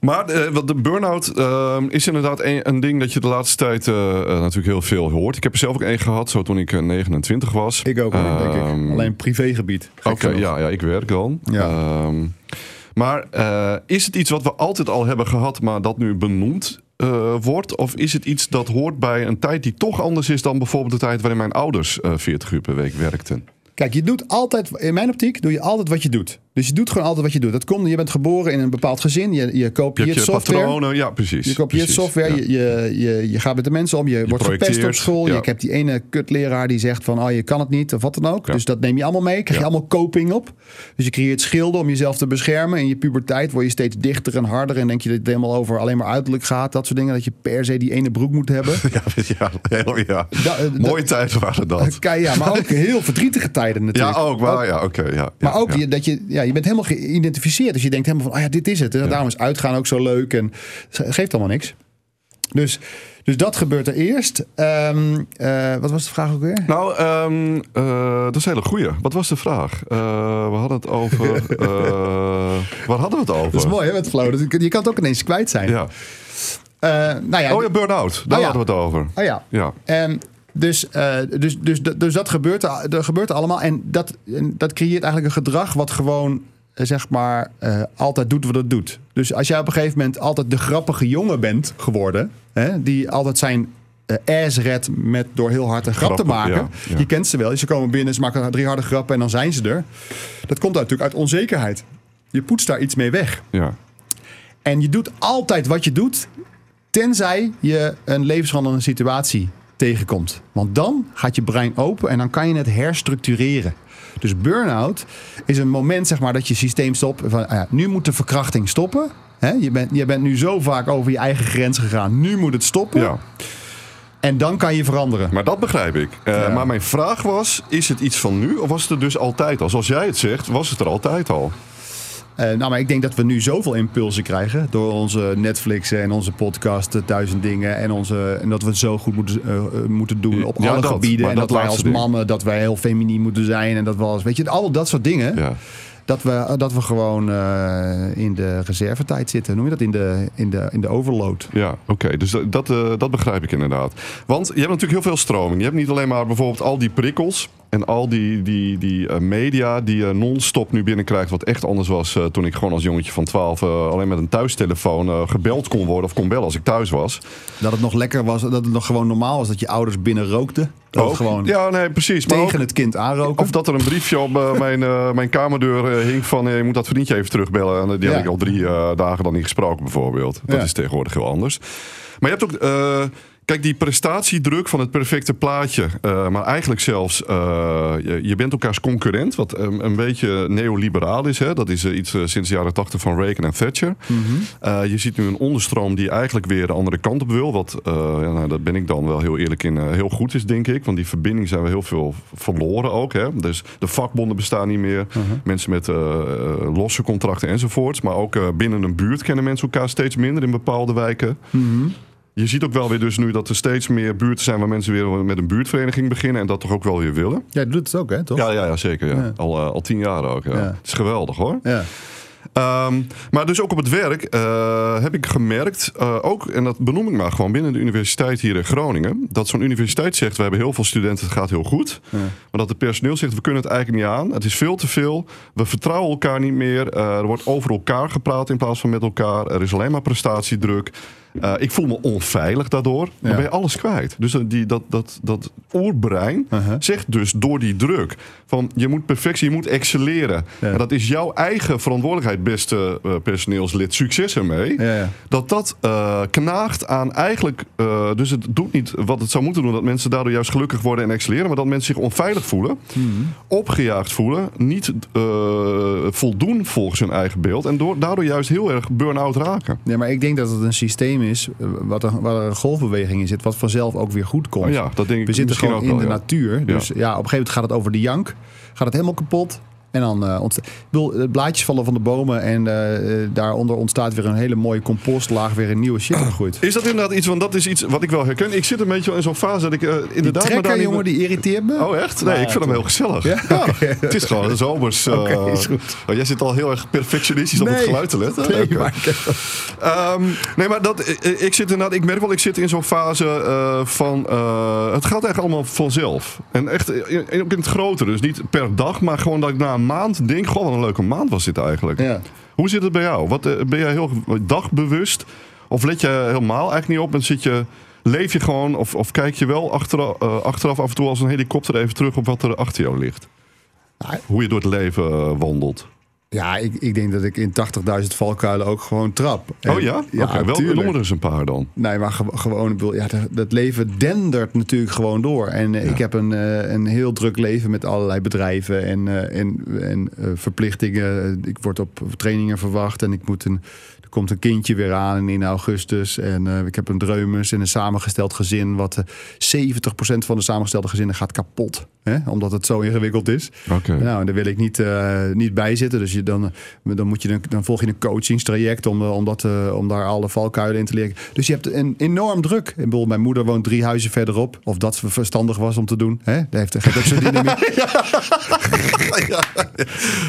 Maar eh, wat de burn-out eh, is inderdaad een, een ding dat je de laatste tijd eh, eh, natuurlijk heel veel hoort. Ik heb er zelf ook één gehad, zo toen ik eh, 29 was. Ik ook, denk ik. Ehm, Alleen privégebied. Oké, ja, ja, ik werk dan. Ja. Ehm, maar eh, is het iets wat we altijd al hebben gehad, maar dat nu benoemd eh, wordt? Of is het iets dat hoort bij een tijd die toch anders is dan bijvoorbeeld de tijd waarin mijn ouders eh 40 uur per week werkten? Kijk, je doet altijd, in mijn optiek, doe je altijd wat je doet. Dus je doet gewoon altijd wat je doet. Dat komt, je bent geboren in een bepaald gezin. Je, je Je kopieert je software. patronen, ja, precies. Je kopieert precies, software, ja. je, je, je, gaat met de mensen om, je, wordt gepest op school. ja. Je hebt die ene kutleraar die zegt van, oh, je kan het niet, of wat dan ook. Ja. Dus dat neem je allemaal mee, krijg je allemaal coping op. Dus je creëert schilden om jezelf te beschermen. In je puberteit word je steeds dichter en harder en denk je dat het helemaal over alleen maar uiterlijk gaat. Dat soort dingen, dat je per se die ene broek moet hebben. [LAUGHS] Ja, ja, heel, ja. Da- eh, Mooie tijden waren dat. Kijk, ja, maar ook heel verdrietige tijden Ja, ook waar. Ja, oké. ja, Maar ook je, dat je, ja, je bent helemaal geïdentificeerd. Dus je denkt helemaal van, oh ja, dit is het. Daarom is uitgaan ook zo leuk. En het geeft allemaal niks. Dus, dus dat gebeurt er eerst. Ehm, eh, wat was de vraag ook weer? Nou, ehm, eh, dat is een hele goeie. Wat was de vraag? Eh, we hadden het over... [LAUGHS] waar hadden we het over? Dat is mooi hè, met flow. Je kan het ook ineens kwijt zijn. Ja. Nou ja, Oh ja, burn-out. Daar Oh ja. hadden we het over. Oh ja. Ja. En dus, eh, dus, dus, dus dat gebeurt, er- gebeurt er allemaal. En dat, en dat creëert eigenlijk een gedrag wat gewoon, eh, zeg maar, eh, altijd doet wat het doet. Dus als jij op een gegeven moment altijd de grappige jongen bent geworden, hè, die altijd zijn ass redt met door heel hard een grap te maken. ja, ja. Je kent ze wel. Ze komen binnen, ze maken drie harde grappen en dan zijn ze er. Dat komt natuurlijk uit onzekerheid. Je poetst daar iets mee weg. Ja. En je doet altijd wat je doet, tenzij je een levensveranderende situatie tegenkomt. Want dan gaat je brein open en dan kan je het herstructureren. Dus burn-out is een moment zeg maar, dat je systeem stopt. Van, ah ja, nu moet de verkrachting stoppen. Je, bent, je bent nu zo vaak over je eigen grens gegaan. Nu moet het stoppen. ja. En dan kan je veranderen. Maar dat begrijp ik. Eh, Ja. Maar mijn vraag was, is het iets van nu of was het er dus altijd al? Zoals jij het zegt, was het er altijd al. Eh, nou, maar ik denk dat we nu zoveel impulsen krijgen door onze Netflix en onze podcast, eh, duizend dingen. En, onze, en dat we het zo goed moeten, eh, moeten doen op Ja, alle dat, gebieden. En dat dat, wij als ding. mannen, dat wij heel feminien moeten zijn. En dat we als, weet je, al dat soort dingen. Ja. Dat, we, dat we gewoon in de reservetijd zitten. Noem je dat? In de, in de, in de overload. Ja, oké. Dus dat, dat, dat begrijp ik inderdaad. Want je hebt natuurlijk heel veel stroming. Je hebt niet alleen maar bijvoorbeeld al die prikkels en al die, die, die eh, media die je non-stop nu binnenkrijgt. Wat echt anders was eh, toen ik gewoon als jongetje van 12 eh, alleen met een thuistelefoon eh, gebeld kon worden of kon bellen als ik thuis was. Dat het nog lekker was, dat het nog gewoon normaal was dat je ouders binnen rookten. Dat het Ook. gewoon ja, nee, precies. Maar tegen ook- het kind aanroken. Of dat er een briefje op eh, mijn, eh, mijn kamerdeur eh, hing van eh, je moet dat vriendje even terugbellen. En die Ja. heb ik al drie eh, dagen dan niet gesproken bijvoorbeeld. Dat Ja. is tegenwoordig heel anders. Maar je hebt ook, eh, Kijk, die prestatiedruk van het perfecte plaatje, uh, maar eigenlijk zelfs, uh, je, je, bent elkaars concurrent, wat een, een beetje neoliberaal is. Hè? Dat is uh, iets sinds de jaren tachtig van Reagan en Thatcher. Mm -hmm. je ziet nu een onderstroom die eigenlijk weer de andere kant op wil. Wat, ja, nou, daar ben ik dan wel heel eerlijk in, heel goed is, denk ik. Want die verbinding zijn we heel veel verloren ook. Hè? Dus de vakbonden bestaan niet meer. -huh. Mensen met losse contracten enzovoorts. Maar ook binnen een buurt kennen mensen elkaar steeds minder in bepaalde wijken. Mm -hmm. Je ziet ook wel weer dus nu dat er steeds meer buurten zijn waar mensen weer met een buurtvereniging beginnen en dat toch ook wel weer willen. Ja, je doet het ook, hè? Toch? Ja, ja, ja zeker. Ja. Ja. Al, uh, al tien jaar ook. Ja. Het is geweldig hoor. Ja. Um, maar dus ook op het werk uh, heb ik gemerkt, uh, ook, en dat benoem ik maar gewoon binnen de universiteit hier in Groningen, dat zo'n universiteit zegt: we hebben heel veel studenten, het gaat heel goed. Ja. Maar dat het personeel zegt: we kunnen het eigenlijk niet aan, het is veel te veel, we vertrouwen elkaar niet meer, uh, er wordt over elkaar gepraat in plaats van met elkaar, er is alleen maar prestatiedruk. Uh, ik voel me onveilig daardoor. Dan ja. ben je alles kwijt. Dus die, dat, dat, dat oerbrein uh -huh. zegt dus door die druk van je moet perfectie, je moet excelleren. Ja. En dat is jouw eigen verantwoordelijkheid, beste uh, personeelslid. Succes ermee. Ja, dat dat uh, knaagt aan eigenlijk. dus het doet niet wat het zou moeten doen. Dat mensen daardoor juist gelukkig worden en excelleren. Maar dat mensen zich onveilig voelen. Hmm. Opgejaagd voelen. Niet voldoen volgens hun eigen beeld. En door, daardoor juist heel erg burn-out raken. Ja, maar ik denk dat het een systeem is wat er, waar er een golfbeweging in zit, wat vanzelf ook weer goed komt. Oh ja, dat denk ik We zitten gewoon in wel, de ja. natuur. Dus ja. ja. op een gegeven moment gaat het over de jank. Gaat het helemaal kapot. En dan uh, ontstaat. Ik bedoel, blaadjes vallen van de bomen en uh, daaronder ontstaat weer een hele mooie compostlaag, weer een nieuwe shit groeit. Is dat inderdaad iets, want dat is iets wat ik wel herken. Ik zit een beetje in zo'n fase dat ik uh, inderdaad. Die trekker, jongen, die irriteert me. Oh, echt? Nee, ja, ik vind hem heel gezellig. Ja? ja. Okay. Het is gewoon zomers. [LAUGHS] Okay, is goed. Oh, jij zit al heel erg perfectionistisch nee. op het geluid te letten. Nee, okay. maar, um, nee, maar dat, ik zit inderdaad, ik merk wel, ik zit in zo'n fase van. het gaat eigenlijk allemaal vanzelf. En echt in, in het grotere. Dus niet per dag, maar gewoon dat ik na een maand denk. Goh, wat een leuke maand was dit eigenlijk. Ja. Hoe zit het bij jou? Wat, uh, ben jij heel dagbewust? Of let je helemaal eigenlijk niet op en zit je, leef je gewoon of, of kijk je wel achteraf, uh, achteraf af en toe als een helikopter even terug op wat er achter jou ligt? Ja. Hoe je door het leven uh, wandelt? Ja, ik, ik denk dat ik in 80.000 valkuilen ook gewoon trap. En, oh ja? ja okay, wel er eens een paar dan. Nee, maar ge gewoon, ja, dat leven dendert natuurlijk gewoon door. En ja. ik heb een, uh, een heel druk leven met allerlei bedrijven en, uh, en, en uh, verplichtingen. Ik word op trainingen verwacht en ik moet een... Komt een kindje weer aan in augustus. En uh, ik heb een dreumes en een samengesteld gezin. Wat uh, 70% van de samengestelde gezinnen gaat kapot. Hè? Omdat het zo ingewikkeld is. Okay. Nou, en daar wil ik niet, uh, niet bij zitten. Dus je dan, dan, moet je dan volg je een coachingstraject om, om, dat, om daar alle valkuilen in te leren. Dus je hebt een enorm druk. Ik bedoel, mijn moeder woont drie huizen verderop. Of dat verstandig was om te doen. Hè? Daar heeft, heeft ook zo'n dynamiek. ja. ja.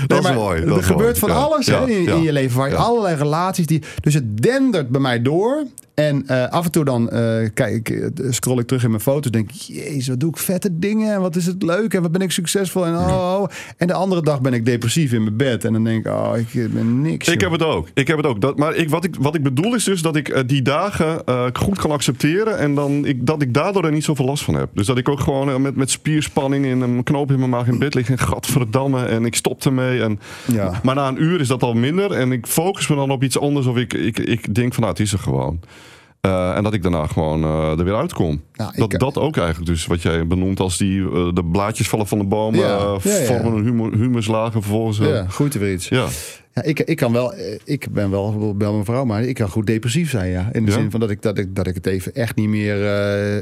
Dat nee, is mooi. Dat er is gebeurt mooi. van alles hè, in, in, je leven. Waar je allerlei relaties... Die, dus het dendert bij mij door. En uh, af en toe dan uh, kijk, scroll ik terug in mijn foto's. Denk ik, jezus, wat doe ik vette dingen. En wat is het leuk. En wat ben ik succesvol. En, oh, oh. en de andere dag ben ik depressief in mijn bed. En dan denk ik, oh, ik ben niks. Ik heb het ook. Ik heb het ook. Dat, maar ik, wat, ik, wat ik bedoel is dus dat ik uh, die dagen goed kan accepteren. En dan ik, dat ik daardoor er niet zoveel last van heb. Dus dat ik ook gewoon met, met spierspanning en een knoop in mijn maag in bed lig. En gadverdamme. En ik stop ermee. En, ja. Maar na een uur is dat al minder. En ik focus me dan op iets anders. Of ik, ik, ik denk van, nou, het is er gewoon. Uh, en dat ik daarna gewoon uh, er weer uitkom. Nou, dat, ik, dat ook eigenlijk dus wat jij benoemt als die uh, de blaadjes vallen van de ja, ja, vormen een humus, humuslagen vervolgens. Ja, groeit er weer iets. Ja. Ja, ik, ik kan wel, ik ben wel bij mijn vrouw, maar ik kan goed depressief zijn, ja. In de Ja? zin van dat ik, dat, ik, dat ik het even echt niet meer eh,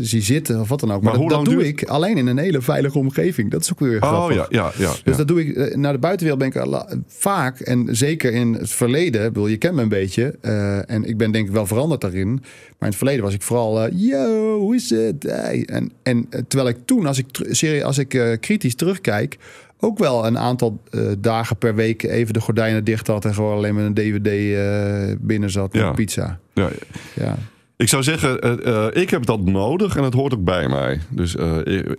zie zitten of wat dan ook. Maar, Maar dat, doe duurt- ik alleen in een hele veilige omgeving. Dat is ook weer Oh grappig. ja, ja, ja. Dus dat doe ik eh, naar de buitenwereld ben ik al- vaak en zeker in het verleden. Bedoel, je kent me een beetje eh, en ik ben denk ik wel veranderd daarin. Maar in het verleden was ik vooral, eh, yo, hoe is het? Hey. En, en eh, terwijl ik toen, als ik, serie, als ik eh, kritisch terugkijk, ook wel een aantal eh, dagen per week even de gordijnen dicht had en gewoon alleen met een DVD eh, binnen zat met Ja. pizza. ja. Ja. Ik zou zeggen, eh, ik heb dat nodig en het hoort ook bij mij. Dus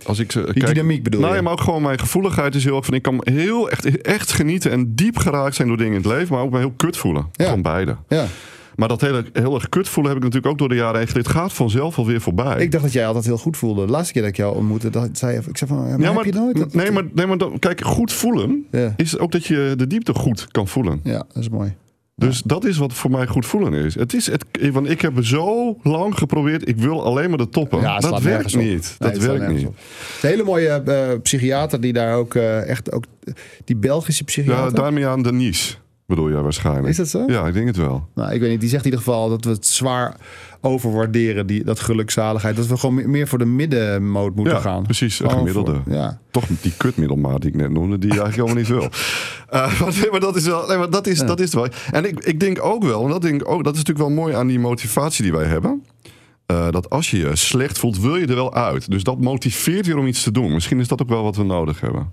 als ik ze Die dynamiek bedoel nou, je? ja, maar ook gewoon mijn gevoeligheid is heel erg van. Ik kan heel echt, echt genieten en diep geraakt zijn door dingen in het leven, maar ook me heel kut voelen. Ja. Gewoon beide. ja. Maar dat hele heel erg kut voelen heb ik natuurlijk ook door de jaren heen geleerd. Het gaat vanzelf alweer voorbij. Ik dacht dat jij altijd heel goed voelde. De laatste keer dat ik jou ontmoette, dat zei ik zei van, ja, maar heb je nooit? Dat- nee, maar, nee, maar kijk, goed voelen Ja. is ook dat je de diepte goed kan voelen. Ja, dat is mooi. Dus dat is wat voor mij goed voelen is. Het is het, want ik heb zo lang geprobeerd. Ik wil alleen maar de toppen. Ja, dat werkt niet. Nee, dat werkt niet. op. Een hele mooie eh, psychiater die daar ook eh, echt ook die Belgische Ja, psychiater. Damian Denies bedoel jij waarschijnlijk. Is dat zo? Ja, ik denk het wel. Nou, ik weet niet. Die zegt in ieder geval dat we het zwaar overwaarderen die dat gelukzaligheid. Dat we gewoon me- meer voor de middenmoot moeten Ja, gaan. precies, een gemiddelde. voor- ja. Toch die kutmiddelmaat die ik net noemde, die eigenlijk helemaal niet wil. [LAUGHS] Eh, [LAUGHS] maar, maar dat is wel, nee, maar dat is, dat is wel. En ik, ik denk ook wel, en dat denk ik ook, dat is natuurlijk wel mooi aan die motivatie die wij hebben. eh, dat als je je slecht voelt, wil je er wel uit. Dus dat motiveert je om iets te doen. Misschien is dat ook wel wat we nodig hebben.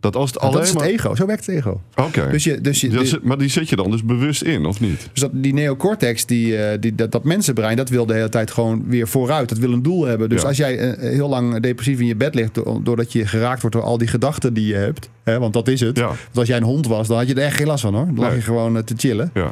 Dat als het dat is het maar. ego. Zo werkt het ego. Oké. Dus je, dus je, Dat maar die zet je dan dus bewust in, of niet? Dus dat, die neocortex, die, eh, die, dat, dat mensenbrein, dat wil de hele tijd gewoon weer vooruit. Dat wil een doel hebben. Dus Ja. als jij eh, heel lang depressief in je bed ligt, do- doordat je geraakt wordt door al die gedachten die je hebt. Hè, want dat is het. Ja. Want als jij een hond was, dan had je er echt geen last van hoor. Dan lag Nee. je gewoon eh, te chillen. Ja.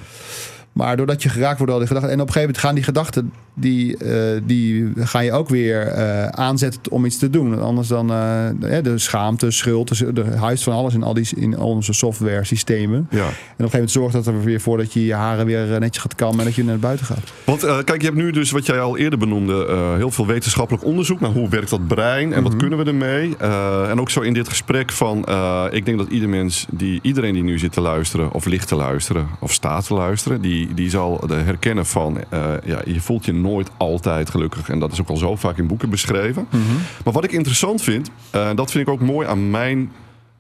Maar doordat je geraakt wordt door die gedachten. En op een gegeven moment gaan die gedachten, die, eh, die ga je ook weer eh, aanzetten om iets te doen. Anders dan eh, de schaamte, schuld, dus er huist van alles in al, die, in al onze software systemen. ja. En op een gegeven moment zorgt dat er weer voor dat je je haren weer netjes gaat kammen en dat je naar buiten gaat. Want kijk, je hebt nu dus wat jij al eerder benoemde, heel veel wetenschappelijk onderzoek naar hoe werkt dat brein en wat kunnen we ermee. En ook zo in dit gesprek van, ik denk dat ieder mens, die, iedereen die nu zit te luisteren of ligt te luisteren of staat te luisteren, die, die zal de herkennen van, eh, ja, je voelt je nooit altijd gelukkig. En dat is ook al zo vaak in boeken beschreven. Maar wat ik interessant vind, eh, dat vind ik ook mooi aan mijn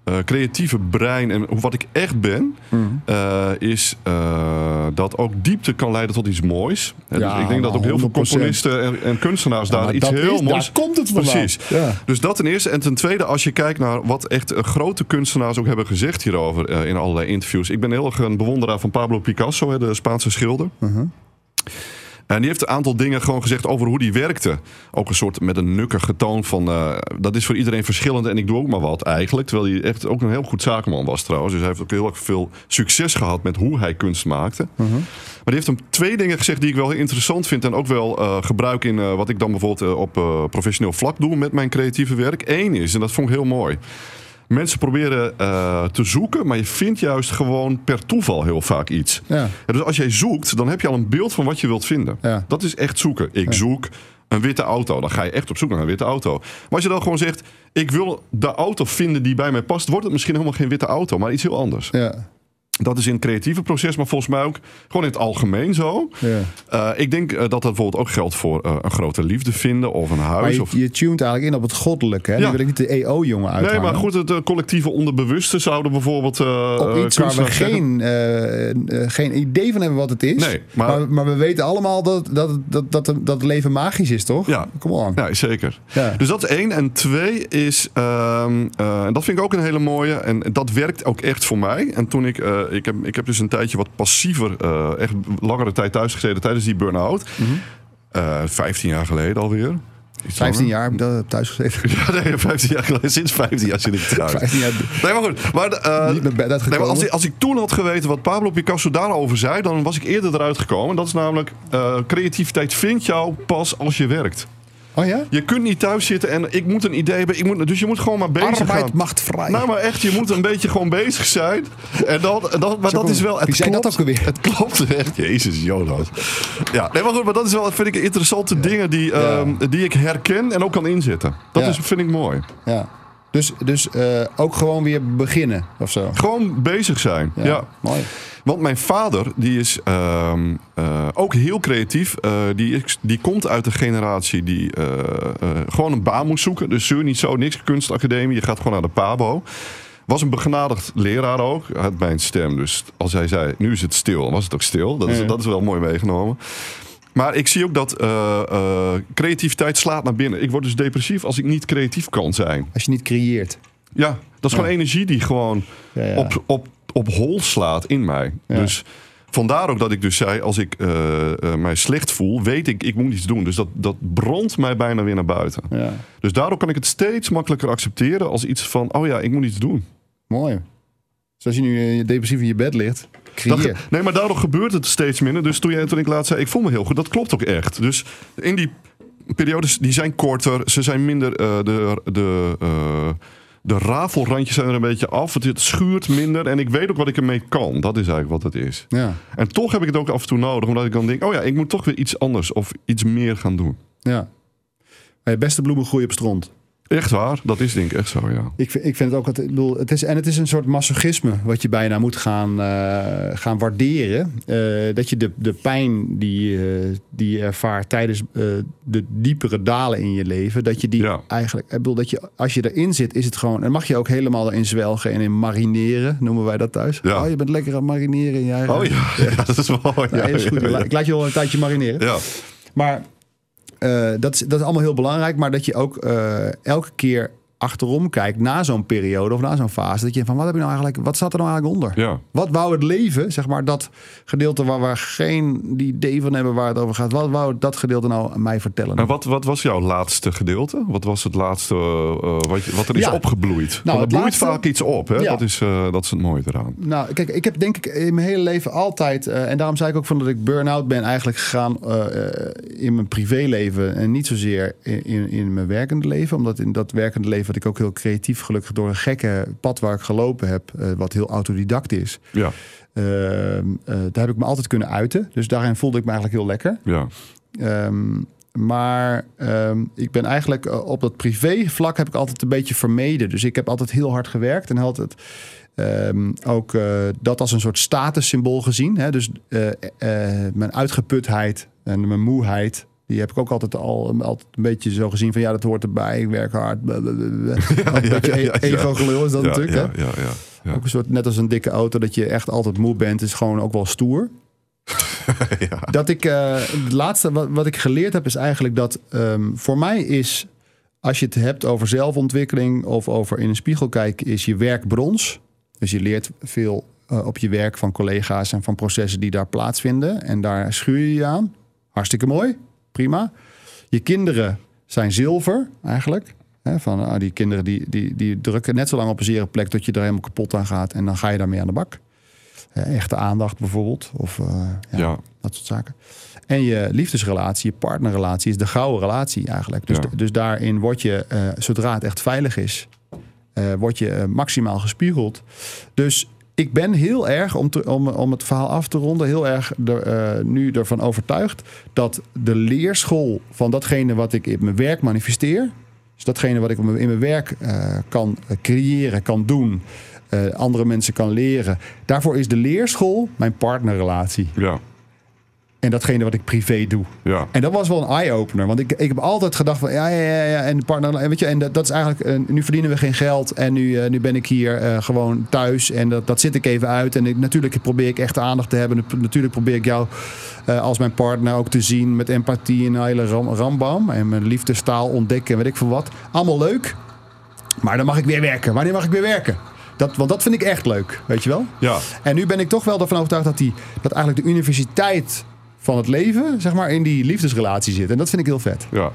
eh, creatieve brein en wat ik echt ben, eh, is eh, dat ook diepte kan leiden tot iets moois. Ja, dus ik denk dat ook heel veel 100%. componisten en, en kunstenaars Ja, daar iets heel is- daar moois. komt het vandaan. Precies. Ja. Dus dat ten eerste. En ten tweede, als je kijkt naar wat echt grote kunstenaars ook hebben gezegd hierover in allerlei interviews. Ik ben heel erg een bewonderaar van Pablo Picasso, de Spaanse schilder. En die heeft een aantal dingen gewoon gezegd over hoe die werkte. Ook een soort met een nukkige toon van... eh, dat is voor iedereen verschillend en ik doe ook maar wat eigenlijk. Terwijl hij echt ook een heel goed zakenman was trouwens. Dus hij heeft ook heel erg veel succes gehad met hoe hij kunst maakte. Maar die heeft hem twee dingen gezegd die ik wel heel interessant vind... en ook wel eh, gebruik in eh, wat ik dan bijvoorbeeld op professioneel vlak doe... met mijn creatieve werk. Eén is, en dat vond ik heel mooi... Mensen proberen eh, te zoeken, maar je vindt juist gewoon per toeval heel vaak iets. Ja. Dus als jij zoekt, dan heb je al een beeld van wat je wilt vinden. Ja. Dat is echt zoeken. Ik zoek een witte auto. Dan ga je echt op zoek naar een witte auto. Maar als je dan gewoon zegt, ik wil de auto vinden die bij mij past, wordt het misschien helemaal geen witte auto, maar iets heel anders. Ja. Dat is in het creatieve proces, maar volgens mij ook gewoon in het algemeen zo. Ja. Eh, ik denk eh, dat dat bijvoorbeeld ook geldt voor eh, een grote liefde vinden of een Maar huis. je, of... je tuned eigenlijk in op het goddelijke. Hè? Nu Ja. wil ik niet de EO-jongen uithangen. Nee, maar goed, het collectieve onderbewuste zouden bijvoorbeeld. Op iets waar we geen, geen idee van hebben wat het is. Nee, maar- maar, maar we weten allemaal dat, dat, dat, dat, dat het leven magisch is, toch? Ja. Kom on. Ja, zeker. Ja. Dus dat is één. En twee is, ehm, eh, en dat vind ik ook een hele mooie. En dat werkt ook echt voor mij. En toen ik, ik, heb, ik heb dus een tijdje wat passiever, eh, echt langere tijd thuis gezeten tijdens die burn-out. Eh, 15 jaar geleden alweer. Iets 15 langer. jaar thuis gezeten. [LAUGHS] Ja, nee, 15 jaar geleden. Sinds 15 jaar zit ik thuis. [LAUGHS] 15 jaar Nee, maar goed. Maar, eh, niet met bed nee, maar uitgekomen. als, ik, als ik toen had geweten wat Pablo Picasso daarover zei, dan was ik eerder eruit gekomen. Dat is namelijk, eh, creativiteit vindt jou pas als je werkt. Oh ja? Je kunt niet thuis zitten en ik moet een idee hebben. Ik moet, dus je moet gewoon maar bezig Arbeid gaan. macht vrij. Nou, maar echt, je moet een beetje gewoon bezig zijn. En dan, en dan, maar Zo, dat is wel. Het zei dat klopt, ook alweer? Het klopt echt. Jezus, Jonas. Ja, nee, maar goed, maar dat is wel, vind ik, interessante dingen die, ehm, die ik herken en ook kan inzetten. Dat Ja. is, vind ik mooi. Ja. Dus, dus eh, ook gewoon weer beginnen of zo. Gewoon bezig zijn. Ja. Mooi. Want mijn vader, die is ehm, eh, ook heel creatief. Eh, die, is- die komt uit de generatie die gewoon een baan moest zoeken. Dus zeur niet zo, niks kunstacademie. Je gaat gewoon naar de PABO. Was een begenadigd leraar ook. Had mijn stem. Dus als hij zei, nu is het stil, dan was het ook stil. Dat is, Ja. dat is wel mooi meegenomen. Maar ik zie ook dat eh, eh, creativiteit slaat naar binnen. Ik word dus depressief als ik niet creatief kan zijn. Als je niet creëert. Ja, dat is gewoon energie die gewoon Ja, ja. Op, op, op hol slaat in mij. Dus vandaar ook dat ik dus zei, als ik eh, mij slecht voel, weet ik, ik moet iets doen. Dus dat, dat brandt mij bijna weer naar buiten. Ja. Dus daardoor kan ik het steeds makkelijker accepteren als iets van, oh ja, ik moet iets doen. Mooi. Dus als je nu depressief in je bed ligt, creëer. nee, maar daardoor gebeurt het steeds minder. Dus toen, jij, toen ik laatst zei, ik voel me heel goed, dat klopt ook echt. Dus in die periodes, die zijn korter, ze zijn minder, eh, de, de, eh, de rafelrandjes zijn er een beetje af. Het, het schuurt minder. En ik weet ook wat ik ermee kan. Dat is eigenlijk wat het is. Ja, En toch heb ik het ook af en toe nodig. Omdat ik dan denk, oh ja, ik moet toch weer iets anders of iets meer gaan doen. ja. Hey, beste bloemen groeien op stront. Echt waar, dat is denk ik echt zo, ja. Ik vind, ik vind het ook, ik bedoel, het is, en het is een soort masochisme wat je bijna moet gaan, eh, gaan waarderen. Eh, dat je de, de pijn die, eh, die je ervaart tijdens de diepere dalen in je leven, dat je die Ja. eigenlijk, ik bedoel, dat je, als je erin zit, is het gewoon, en mag je ook helemaal erin zwelgen en in marineren, noemen wij dat thuis. Ja. Oh, je bent lekker aan het marineren in je eigen... Oh ja, ja [LAUGHS] dat is wel... Ja, is goed. Ik laat je wel een tijdje marineren. ja. Maar dat, is, dat is allemaal heel belangrijk. Maar dat je ook eh, elke keer achterom kijkt na zo'n periode of na zo'n fase. Dat je van wat heb je nou eigenlijk, wat zat er nou eigenlijk onder? Ja. Wat wou het leven, zeg maar, dat gedeelte waar we geen idee van hebben waar het over gaat. Wat wou dat gedeelte nou mij vertellen? En wat, wat was jouw laatste gedeelte? Wat was het laatste eh, wat, je- wat er is Ja. opgebloeid? Want er bloeit laatste- vaak iets op, hè? Ja. Dat, is, eh, dat is het mooie eraan. Nou, kijk, ik heb denk ik in mijn hele leven altijd, eh, en daarom zei ik ook van dat ik burn-out ben eigenlijk gegaan eh, eh, in mijn privéleven en niet zozeer in, in, in mijn werkende leven. Omdat in dat werkende leven wat ik ook heel creatief, gelukkig door een gekke pad waar ik gelopen heb, eh, wat heel autodidact is. Ja, eh, eh, daar heb ik me altijd kunnen uiten. Dus daarin voelde ik me eigenlijk heel lekker. ja, Ehm, maar ehm, ik ben eigenlijk eh, op dat privé-vlak heb ik altijd een beetje vermeden. Dus ik heb altijd heel hard gewerkt en altijd ehm, ook dat als een soort statussymbool gezien. Hè? Dus mijn uitgeputheid en mijn moeheid. Die heb ik ook altijd al altijd een beetje zo gezien van ja, dat hoort erbij. Ik werk hard. blablabla. [LAUGHS] Een beetje ja, ja. ego-gelul is dat natuurlijk. hè? ja, ja, ja. Ook een soort, net als een dikke auto, dat je echt altijd moe bent, is gewoon ook wel stoer. [LAUGHS] Ja. Dat ik, eh, het laatste wat, wat ik geleerd heb, is eigenlijk dat ehm, voor mij is, als je het hebt over zelfontwikkeling of over in een spiegel kijken, is je werk brons. Dus je leert veel eh, op je werk van collega's en van processen die daar plaatsvinden. En daar schuur je je aan. Hartstikke mooi, prima. Je kinderen zijn zilver eigenlijk. Hè, van, ah, die kinderen die, die, die drukken net zo lang op een zere plek tot je er helemaal kapot aan gaat. En dan ga je daarmee aan de bak. Eh, echte aandacht bijvoorbeeld. Of eh, ja, Ja. dat soort zaken. En je liefdesrelatie, je partnerrelatie is de gouden relatie eigenlijk. Dus, Ja. dus daarin word je, eh, zodra het echt veilig is, eh, word je maximaal gespiegeld. Dus ik ben heel erg, om, om, om het verhaal af te ronden, heel erg er, eh, nu ervan overtuigd dat de leerschool van datgene wat ik in mijn werk manifesteer, dus datgene wat ik in mijn werk eh, kan creëren, kan doen, eh, andere mensen kan leren, daarvoor is de leerschool mijn partnerrelatie. ja, En datgene wat ik privé doe. ja. En dat was wel een eye-opener. Want ik, ik heb altijd gedacht van ja, ja, ja, ja. En partner, en weet je, en dat, dat is eigenlijk. eh, nu verdienen we geen geld. En nu, eh, nu ben ik hier eh, gewoon thuis. En dat, dat zit ik even uit. En ik, natuurlijk probeer ik echt aandacht te hebben. Natuurlijk probeer ik jou als mijn partner ook te zien met empathie en een hele ram, rambam. En mijn liefdestaal ontdekken en weet ik veel wat. Allemaal leuk. Maar dan mag ik weer werken. Wanneer mag ik weer werken? Dat, want dat vind ik echt leuk, weet je wel? ja. En nu ben ik toch wel ervan overtuigd dat, die, dat eigenlijk de universiteit van het leven, zeg maar, in die liefdesrelatie zit. En dat vind ik heel vet. Ja.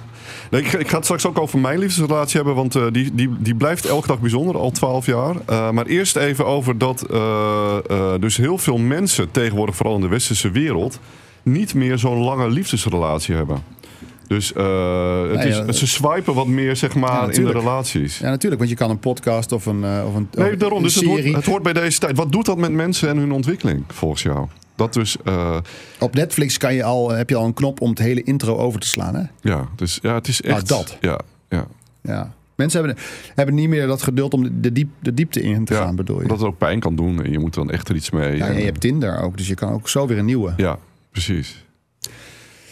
Nee, ik, ga- ik ga het straks ook over mijn liefdesrelatie hebben, want eh, die, die, die blijft elke dag bijzonder, al twaalf jaar. Eh, maar eerst even over dat eh, dus heel veel mensen tegenwoordig, vooral in de westerse wereld, niet meer zo'n lange liefdesrelatie hebben. Dus het Nee, is, ja, ze swipen wat meer, zeg Ja, maar, in de relaties. Ja, natuurlijk, want je kan een podcast of een, of een, Nee, daarom. een Dus het hoort, serie. het hoort bij deze tijd. Wat doet dat met mensen en hun ontwikkeling, volgens jou? Dat dus, eh, Op Netflix kan je al, heb je al een knop om het hele intro over te slaan. Hè? ja, dus, ja, het is Nou, echt... dat. Ja, ja. Ja. Mensen hebben, hebben niet meer dat geduld om de, diep, de diepte in te ja. gaan, bedoel je? Dat het ook pijn kan doen en je moet dan echt er iets mee. ja, En, je hebt Tinder ook, dus je kan ook zo weer een nieuwe. Ja, precies.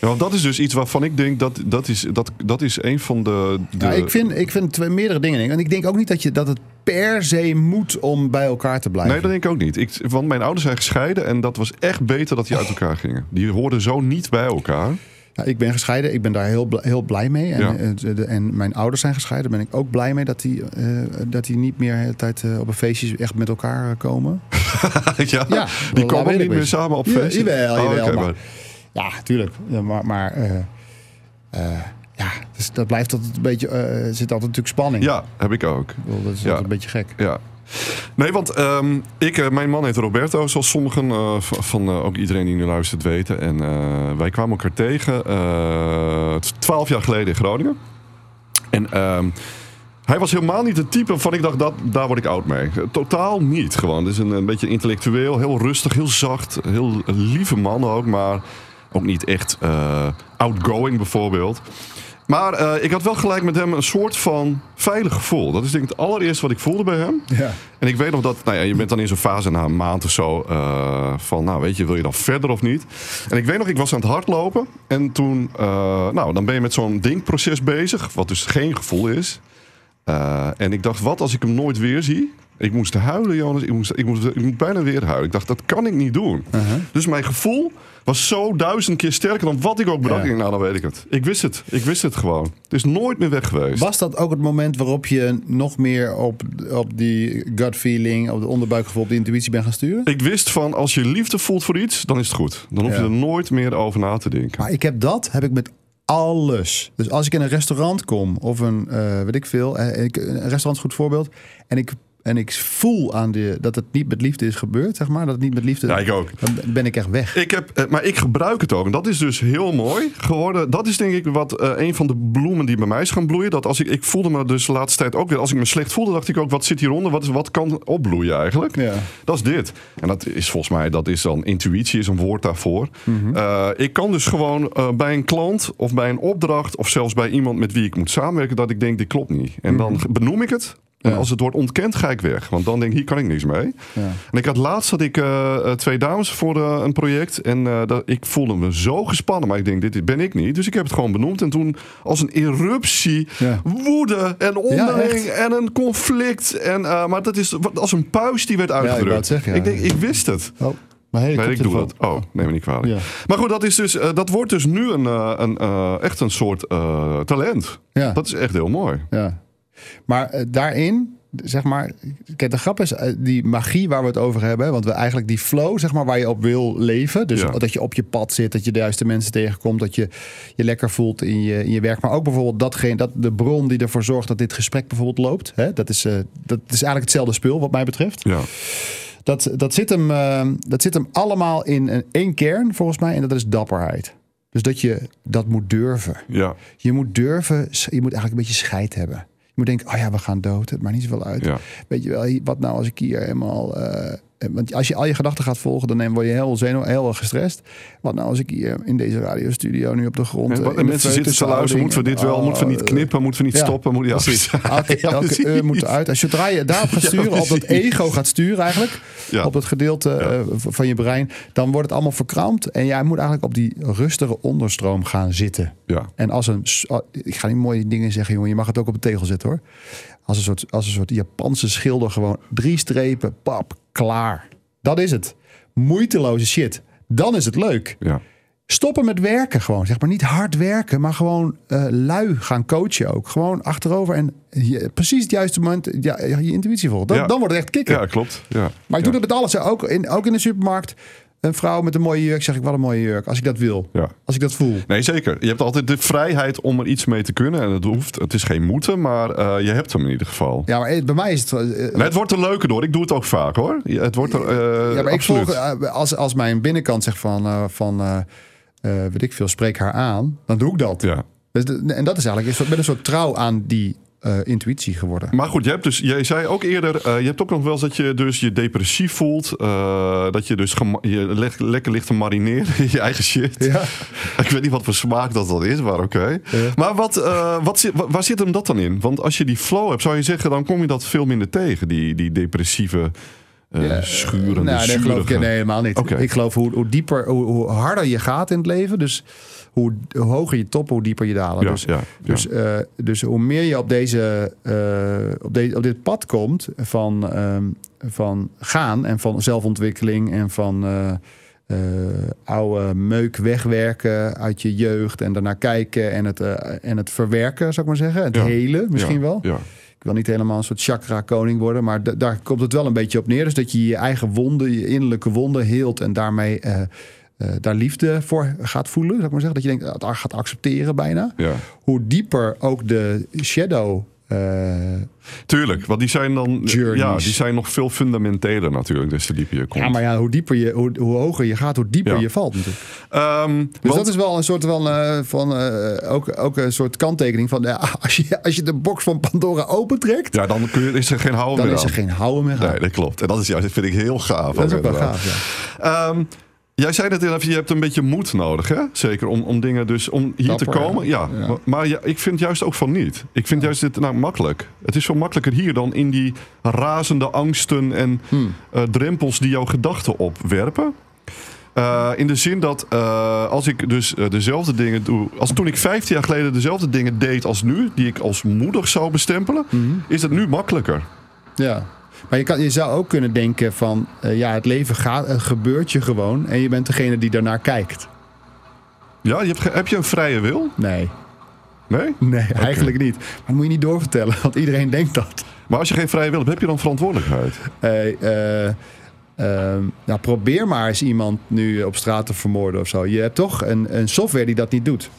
Ja, want dat is dus iets waarvan ik denk dat dat is, dat, dat is een van de. de Ja, ik vind, ik vind twee, meerdere dingen. En ik denk ook niet dat, je, dat het per se moet om bij elkaar te blijven. Nee, dat denk ik ook niet. Ik, want mijn ouders zijn gescheiden en dat was echt beter dat die uit elkaar gingen. Die hoorden zo niet bij elkaar. Ja, ik ben gescheiden. Ik ben daar heel, heel blij mee. En, Ja. eh, de- en mijn ouders zijn gescheiden. Daar ben ik ook blij mee dat die, eh, dat die niet meer de hele tijd eh, op een feestje echt met elkaar komen. [LAUGHS] ja, Ja, die komen niet meer samen op Ja, feestje. jawel, Oh, jawel, maar- Ja, tuurlijk. Ja, maar maar eh, eh, ja, dus dat blijft altijd een beetje. eh, er zit altijd natuurlijk spanning. Ja, heb ik ook. Ik bedoel, dat is Ja. altijd een beetje gek. Ja. Nee, want ehm, ik, mijn man heet Roberto, zoals sommigen van ook iedereen die nu luistert weten. En wij kwamen elkaar tegen twaalf jaar geleden in Groningen. En ehm, Hij was helemaal niet het type van ik dacht, dat, daar word ik oud mee. Totaal niet gewoon. Het is een, een beetje intellectueel, heel rustig, heel zacht. Heel lieve man ook, maar ook niet echt uh, outgoing bijvoorbeeld. Maar uh, ik had wel gelijk met hem een soort van veilig gevoel. Dat is denk ik het allereerste wat ik voelde bij hem. Ja. En ik weet nog dat, nou ja, je bent dan in zo'n fase na een maand of zo uh, van, nou weet je, wil je dan verder of niet? En ik weet nog, ik was aan het hardlopen en toen, uh, nou dan ben je met zo'n denkproces bezig, wat dus geen gevoel is. en ik dacht, wat als ik hem nooit weer zie? Ik moest huilen, Jonas. Ik moest, ik, moest, ik moest bijna weer huilen. Ik dacht, dat kan ik niet doen. Uh -huh. Dus mijn gevoel was zo duizend keer sterker dan wat ik ook bedacht. Ja. Nou, dan weet ik het. Ik wist het. Ik wist het gewoon. Het is nooit meer weg geweest. Was dat ook het moment waarop je nog meer op, op die gut feeling, op de onderbuikgevoel, op de intuïtie bent gaan sturen? Ik wist van, als je liefde voelt voor iets, dan is het goed. Dan hoef je Ja. er nooit meer over na te denken. Maar ik heb dat, heb ik met alles. Dus als ik in een restaurant kom of een, eh, weet ik veel, eh, een restaurant is een goed voorbeeld. En ik, en ik voel aan de, dat het niet met liefde is gebeurd, zeg maar. Dat het niet met liefde, Ja, ik ook. dan ben ik echt weg. Ik heb, eh, maar ik gebruik het ook. En dat is dus heel mooi geworden. Dat is denk ik wat eh, een van de bloemen die bij mij is gaan bloeien. Dat als ik, ik voelde me dus de laatste tijd ook weer. Als ik me slecht voelde, dacht ik ook: wat zit hieronder? Wat, wat kan opbloeien eigenlijk? Ja. Dat is dit. En dat is volgens mij, dat is dan intuïtie, is een woord daarvoor. Mhm. Eh, ik kan dus gewoon bij een klant of bij een opdracht. of zelfs bij iemand met wie ik moet samenwerken. dat ik denk: dit klopt niet. En dan benoem ik het. En als het wordt ontkend, ga ik weg. Want dan denk ik, hier kan ik niks mee. Ja. En ik had laatst had ik eh, eh, twee dames voor eh, een project. En dat, ik voelde me zo gespannen. Maar ik denk, dit ben ik niet. Dus ik heb het gewoon benoemd. En toen als een eruptie, woede en onderling en een conflict. En, maar dat is als een puis die werd uitgedrukt. zeggen, ja. Ik denk, ik wist het. Oh, maar hey, Nee, ik doe dat. Oh, neem me niet kwalijk. Ja. Maar goed, dat, is dus, dat wordt dus nu een, een, echt een soort talent. Ja. Dat is echt heel mooi. Ja. Maar eh, daarin, zeg maar, kijk, de grap is eh, die magie waar we het over hebben, want we eigenlijk die flow, zeg maar, waar je op wil leven, dus Ja. dat je op je pad zit, dat je de juiste mensen tegenkomt, dat je je lekker voelt in je, in je werk, maar ook bijvoorbeeld datgene, dat de bron die ervoor zorgt dat dit gesprek bijvoorbeeld loopt, hè, dat is, eh, dat is eigenlijk hetzelfde spul wat mij betreft. Ja. Dat, dat, zit hem, dat zit hem allemaal in een, één kern volgens mij, en dat is dapperheid. Dus dat je dat moet durven. Ja. Je moet durven, je moet eigenlijk een beetje scheid hebben. Moet denken, oh ja, we gaan dood, het maakt niet zoveel uit. Ja. Weet je wel, wat nou als ik hier helemaal... eh, want als je al je gedachten gaat volgen, dan word je heel zenuw, heel gestrest. Wat nou als ik hier in deze radiostudio nu op de grond... En, eh, in en mensen zitten te luisteren. Moeten we dit wel? Oh, moeten we niet knippen? Moeten we niet ja. stoppen? Moet, ja, Precies. [LAUGHS] Elke, uur moet eruit. Als je daarop gaat Ja, sturen, op dat ego gaat sturen eigenlijk, Ja. op dat gedeelte eh, van je brein, dan wordt het allemaal verkrampt. En jij moet eigenlijk op die rustige onderstroom gaan zitten. Ja. En als een, oh, ik ga niet mooie dingen zeggen, jongen, je mag het ook op een tegel zetten hoor. Als een soort, als een soort Japanse schilder, gewoon drie strepen, pap, klaar. Dat is het. Moeiteloze shit. Dan is het leuk. Ja. Stoppen met werken gewoon. Zeg maar niet hard werken, maar gewoon eh, lui gaan coachen ook. Gewoon achterover en je, precies het juiste moment ja, je intuïtie volgen. Dan, Ja. dan wordt het echt kicken. ja, klopt. Ja. Maar ik doe dat met alles. Ook in, ook in de supermarkt. Een vrouw met een mooie jurk, zeg ik wel een mooie jurk. Als ik dat wil. Ja. Als ik dat voel. Nee, zeker. Je hebt altijd de vrijheid om er iets mee te kunnen. En het hoeft, het is geen moeten, maar eh, je hebt hem in ieder geval. Ja, maar eh, bij mij is het... eh, Nee, het wordt er leuker door. Ik doe het ook vaak hoor. Het wordt er. ja, maar ik volg, als, als mijn binnenkant zegt van, van weet ik veel, spreek haar aan, dan doe ik dat. Ja. Dus de- en dat is eigenlijk soort, met een soort trouw aan die eh, intuïtie geworden. Maar goed, je hebt dus, jij zei ook eerder, eh, je hebt ook nog wel eens dat je dus je depressief voelt. eh, dat je dus je le- lekker ligt te marineren in je eigen shit. Ja. [LAUGHS] Ik weet niet wat voor smaak dat dat is, maar oké. Maar wat, wat zit, wa- waar zit hem dat dan in? Want als je die flow hebt, zou je zeggen, dan kom je dat veel minder tegen. Die, die depressieve, Ja, schurende, Nou, nee, geloof ik nee, helemaal niet. Oké. Ik geloof hoe, hoe dieper, hoe, hoe harder je gaat in het leven. Dus hoe, hoe hoger je top, hoe dieper je dalen. Ja, dus, ja. Dus, eh, dus hoe meer je op, deze, eh, op, de, op dit pad komt van, ehm, van gaan en van zelfontwikkeling en van eh, oude meuk wegwerken uit je jeugd en daarnaar kijken en het, en het verwerken, zou ik maar zeggen. Het Ja. hele misschien wel. Ja. Ik wil niet helemaal een soort chakra-koning worden, maar da- daar komt het wel een beetje op neer. Dus dat je je eigen wonden, je innerlijke wonden heelt en daarmee eh, daar liefde voor gaat voelen, zou ik maar zeggen. Dat je denkt, dat gaat accepteren bijna. Ja. Hoe dieper ook de shadow eh, Tuurlijk, want die zijn dan Journeys. ja, die zijn nog veel fundamenteler natuurlijk, des te dieper je komt. ja, maar ja, hoe dieper je, hoe, hoe hoger je gaat, hoe dieper Ja. je valt natuurlijk. Ehm, Dus want- dat is wel een soort van, eh, van ook, ook een soort kanttekening van ja, [LAUGHS] als, je, als je de box van Pandora opentrekt, ja, dan kun je, is er geen houden dan meer is er aan. geen houden meer aan. Nee, dat klopt. En dat is juist, dat vind ik heel gaaf. dat is ook wel gaaf, ja. Ehm, jij zei net even, je hebt een beetje moed nodig, hè? Zeker om, om dingen dus om hier Dapper, te komen. Ja, ja. maar, maar ja, ik vind juist ook van niet. Ik vind juist dit nou makkelijk. Het is veel makkelijker hier dan in die razende angsten en Hmm. eh, drempels die jouw gedachten opwerpen. Eh, in de zin dat eh, als ik dus dezelfde dingen doe. Als toen ik 15 jaar geleden dezelfde dingen deed als nu, die ik als moedig zou bestempelen, Mhm. is het nu makkelijker. Ja. Maar je, kan, je zou ook kunnen denken van, eh, ja, het leven gaat, het gebeurt je gewoon en je bent degene die daarnaar kijkt. Ja, je hebt, heb je een vrije wil? Nee, Nee? nee, eigenlijk niet. Maar dat moet je niet doorvertellen, want iedereen denkt dat. Maar als je geen vrije wil hebt, heb je dan verantwoordelijkheid? Ehm, nou, probeer maar eens iemand nu op straat te vermoorden of zo. Je hebt toch een, een software die dat niet doet.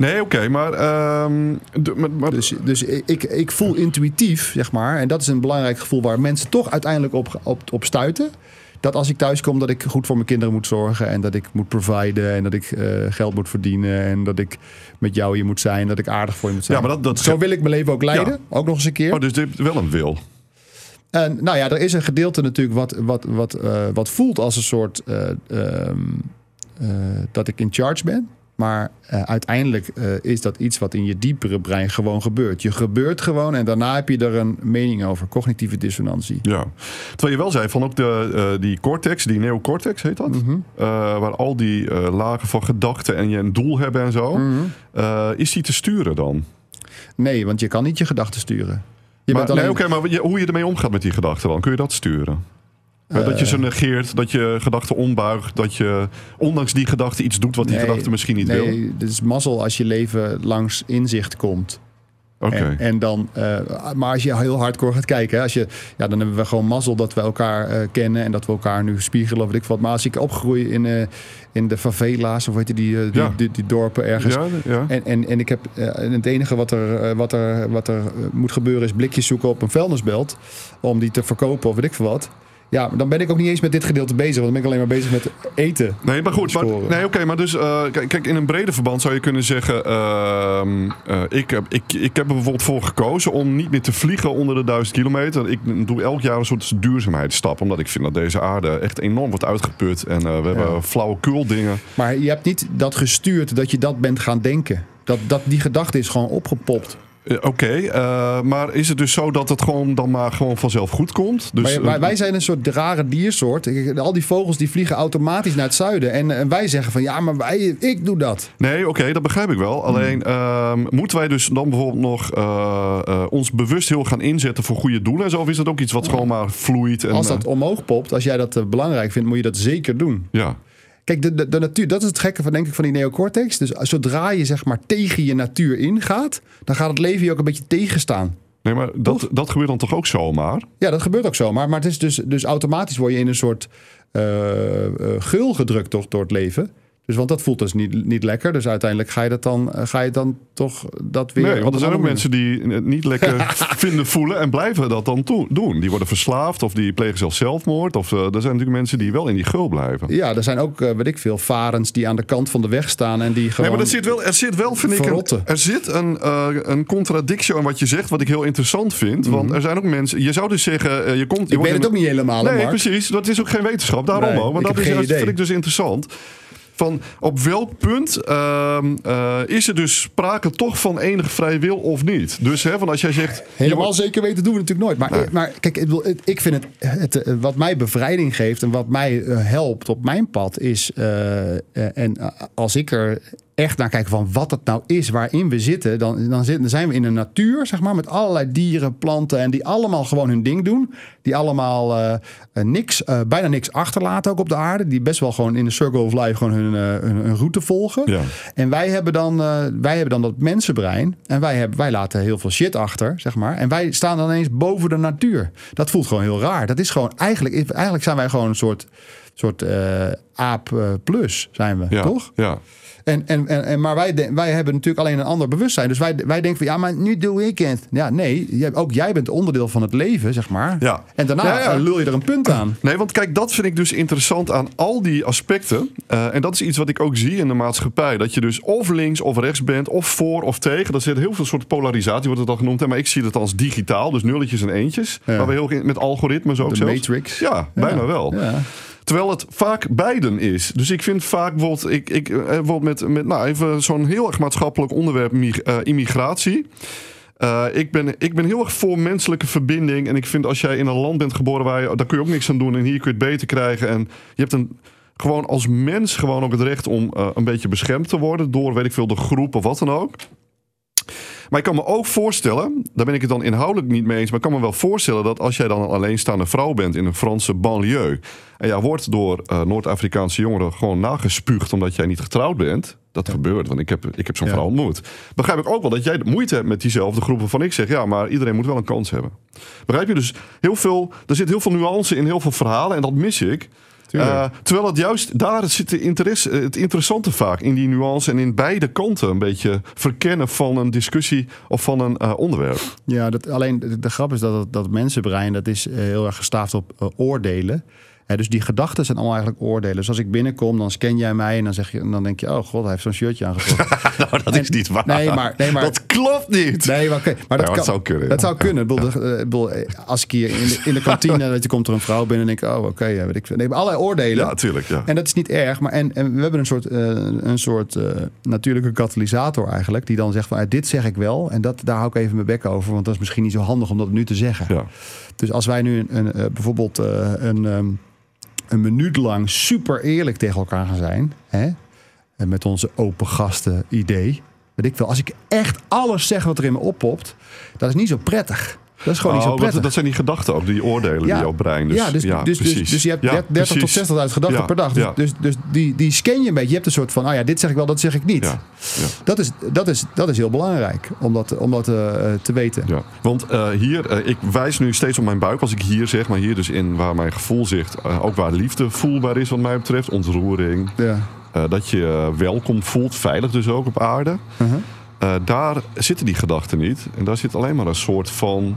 Nee, oké, maar, ehm, de- maar, maar- Dus, dus ik, ik voel intuïtief, zeg maar, en dat is een belangrijk gevoel waar mensen toch uiteindelijk op, op, op stuiten. Dat als ik thuis kom, dat ik goed voor mijn kinderen moet zorgen. En dat ik moet providen. En dat ik eh, geld moet verdienen. En dat ik met jou hier moet zijn. Dat ik aardig voor je moet zijn. Ja, maar dat- dat- Zo wil ik mijn leven ook leiden. Ja. Ook nog eens een keer. oh, dus hebt wel een wil. En nou ja, er is een gedeelte natuurlijk wat, wat, wat, eh, wat voelt als een soort eh, ehm, eh, dat ik in charge ben. Maar eh, uiteindelijk eh, is dat iets wat in je diepere brein gewoon gebeurt. Je gebeurt gewoon en daarna heb je er een mening over. Cognitieve dissonantie. Ja. Terwijl je wel zei van ook de, eh, die cortex, die neocortex heet dat. Mhm. Waar al die lagen van gedachten en je een doel hebben en zo. Mhm. Is die te sturen dan? Nee, want je kan niet je gedachten sturen. Je maar, bent alleen... Nee, oké, maar hoe je ermee omgaat met die gedachten dan? Kun je dat sturen? Eh, dat je ze negeert, dat je gedachten ombuigt, dat je ondanks die gedachte iets doet wat die gedachte misschien niet wil. Nee, het is mazzel als je leven langs inzicht komt. Oké. En, en dan, eh, maar als je heel hardcore gaat kijken, hè, als je, ja, dan hebben we gewoon mazzel dat we elkaar eh, kennen en dat we elkaar nu spiegelen of weet ik wat. Maar als ik opgroei in, eh, in de favela's of weet je, die, eh, die, Ja. die, die dorpen ergens. Ja, ja. En, en, en ik heb eh, het enige wat er, eh, wat er, wat er eh, moet gebeuren is blikjes zoeken op een vuilnisbelt. Om die te verkopen of weet ik veel wat. Ja, maar dan ben ik ook niet eens met dit gedeelte bezig. Want dan ben ik alleen maar bezig met eten. Nee, maar goed. Maar, nee, oké, maar dus eh, kijk, in een brede verband zou je kunnen zeggen: ehm, eh, ik, heb, ik, ik heb er bijvoorbeeld voor gekozen om niet meer te vliegen onder de duizend kilometer. Ik doe elk jaar een soort duurzaamheidsstap, omdat ik vind dat deze aarde echt enorm wordt uitgeput en eh, we hebben flauwekul dingen. Maar je hebt niet dat gestuurd dat je dat bent gaan denken. Dat, dat, die gedachte is gewoon opgepopt. Eh, Oké, eh, maar is het dus zo dat het gewoon dan maar gewoon vanzelf goed komt? Dus, Maar wij, eh, wij zijn een soort rare diersoort. Al die vogels die vliegen automatisch naar het zuiden. En, en wij zeggen van ja, maar wij, ik doe dat. Nee, oké, dat begrijp ik Hmm. wel. Alleen ehm, moeten wij dus dan bijvoorbeeld nog ons bewust heel gaan inzetten voor goede doelen en zo? Of is dat ook iets wat gewoon maar vloeit? En, Als dat omhoog popt, als jij dat belangrijk vindt, moet je dat zeker doen. ja. Kijk, de, de, de natuur, dat is het gekke van, denk ik, van die neocortex. Dus zodra je zeg maar tegen je natuur ingaat, dan gaat het leven je ook een beetje tegenstaan. Nee, maar dat, dat gebeurt dan toch ook zomaar? Ja, dat gebeurt ook zo. Maar, het is dus, dus automatisch word je in een soort eh, gul gedrukt toch, door het leven. Dus want dat voelt dus niet, niet lekker. Dus uiteindelijk ga je, dat dan, eh, ga je dan toch dat weer... Nee, want er zijn ook mensen die het niet lekker [LAUGHS] vinden voelen en blijven dat dan doen. Die worden verslaafd of die plegen zelfs zelfmoord. Of eh, er zijn natuurlijk mensen die wel in die gul blijven. Ja, er zijn ook, eh, weet ik veel, varens die aan de kant van de weg staan en die gewoon... Nee, maar er zit wel, er zit wel vind ik, een, er zit een, een contradictie aan wat je zegt, wat ik heel interessant vind. Want er zijn ook mensen, je zou dus zeggen, je komt... Je Mhm. ik weet het ook niet helemaal, Nee, Mark. precies. Dat is ook geen wetenschap. Daarom Nee, ook. Maar ik dat heb is, juist- vind ik dus interessant. Van op welk punt ehm, eh, is er dus sprake toch van enige vrije wil of niet? Dus hè, van als jij zegt. Helemaal zeker weten doen we natuurlijk nooit. Maar, maar kijk, ik, vind het, het, eh, wat mij bevrijding geeft en wat mij eh, helpt op mijn pad is. en als ik er echt naar kijk van wat het nou is waarin we zitten, dan, dan, zit- dan zijn we in een natuur, zeg maar, met allerlei dieren, planten en die allemaal gewoon hun ding doen. Die allemaal eh, eh, niks, eh, bijna niks achterlaten ook op de aarde. Die best wel gewoon in de circle of life gewoon hun, hun, hun route volgen. Ja. En wij hebben, dan, wij hebben dan dat mensenbrein. En wij, hebben, wij laten heel veel shit achter, zeg maar. En wij staan dan ineens boven de natuur. Dat voelt gewoon heel raar. Dat is gewoon, eigenlijk, eigenlijk zijn wij gewoon een soort, soort aap plus zijn we, Ja, toch? Ja. En, en, en, en, maar wij, de- wij hebben natuurlijk alleen een ander bewustzijn. Dus wij, wij denken van ja, maar nu doe ik het. Ja, nee, ook jij bent onderdeel van het leven, zeg maar. Ja. En daarna Ja, ja. eh, lul je er een punt aan. Nee, want kijk, dat vind ik dus interessant aan al die aspecten. Eh, en dat is iets wat ik ook zie in de maatschappij. Dat je dus of links of rechts bent, of voor of tegen. Er zit heel veel soort polarisatie, wordt het al genoemd. Hè? Maar ik zie het als digitaal, dus nulletjes en eentjes. Ja. Maar we heel met algoritmes ook De zelfs. Matrix. Ja, bijna wel. Ja. Terwijl het vaak beiden is. Dus ik vind vaak bijvoorbeeld, ik, ik, eh, bijvoorbeeld met, met nou, even zo'n heel erg maatschappelijk onderwerp, eh, immigratie. Eh, ik, ben, ik ben heel erg voor menselijke verbinding. En ik vind als jij in een land bent geboren waar je, daar kun je ook niks aan doen. En hier kun je het beter krijgen. En je hebt een, gewoon als mens gewoon ook het recht om een beetje beschermd te worden. Door, weet ik veel, de groep of wat dan ook. Maar ik kan me ook voorstellen, daar ben ik het dan inhoudelijk niet mee eens, maar ik kan me wel voorstellen dat als jij dan een alleenstaande vrouw bent in een Franse banlieue en jij wordt door eh, Noord-Afrikaanse jongeren gewoon nagespuugd omdat jij niet getrouwd bent, dat gebeurt, want ik heb, ik heb zo'n Ja. vrouw ontmoet. Begrijp ik ook wel dat jij moeite hebt met diezelfde groep waarvan ik zeg, ja, maar iedereen moet wel een kans hebben. Begrijp je? Dus heel veel, er zit heel veel nuance in heel veel verhalen en dat mis ik. Eh, terwijl het juist daar zit de interesse, het interessante vaak in die nuance en in beide kanten een beetje verkennen van een discussie of van een eh, onderwerp. Ja, dat, alleen de, de grap is dat dat mensenbrein dat is eh, heel erg gestaafd op eh, oordelen. Dus die gedachten zijn allemaal eigenlijk oordelen. Dus als ik binnenkom, dan scan jij mij en dan, zeg je, en dan denk je... oh god, hij heeft zo'n shirtje aangetrokken. [LAUGHS] nou, dat is niet waar. Nee, maar- nee, maar- dat klopt niet. Nee, maar, maar dat, kan, dat zou kunnen, Dat ja. zou kunnen. Ik bedoel, eh, ik bedoel, eh, als ik hier in de, in de kantine... [LAUGHS] dat je komt er een vrouw binnen en denk ik... oh, oké, weet ik. Nee, allerlei oordelen. Ja, tuurlijk. Ja. En dat is niet erg, maar en, en we hebben een soort, eh, een soort natuurlijke katalysator eigenlijk, die dan zegt van dit zeg ik wel en dat, daar hou ik even mijn bek over, want dat is misschien niet zo handig om dat nu te zeggen. Ja. Dus als wij nu een, een, bijvoorbeeld een, ehm, een minuut lang super eerlijk tegen elkaar gaan zijn, hè? En met onze open gasten idee, weet ik veel, als ik echt alles zeg wat er in me oppopt, dat is niet zo prettig. Dat is gewoon niet zo prettig. dat, dat zijn die gedachten ook, die oordelen die jouw brein. Dus, ja, dus, dus, dus, precies. dus je hebt Ja, 30 tot precies. 60.000 gedachten per dag. Dus, dus, dus die, die scan je een beetje. Je hebt een soort van, oh ja, dit zeg ik wel, dat zeg ik niet. Dat, is, dat, is, dat is heel belangrijk om dat, om dat eh, te weten. Ja, want eh, hier, eh, ik wijs nu steeds op mijn buik als ik hier zeg, maar hier dus in waar mijn gevoel zit, eh, ook waar liefde voelbaar is wat mij betreft, ontroering, Ja. eh, dat je eh, welkom voelt, veilig dus ook op aarde. Uh-huh. Eh, daar zitten die gedachten niet. En daar zit alleen maar een soort van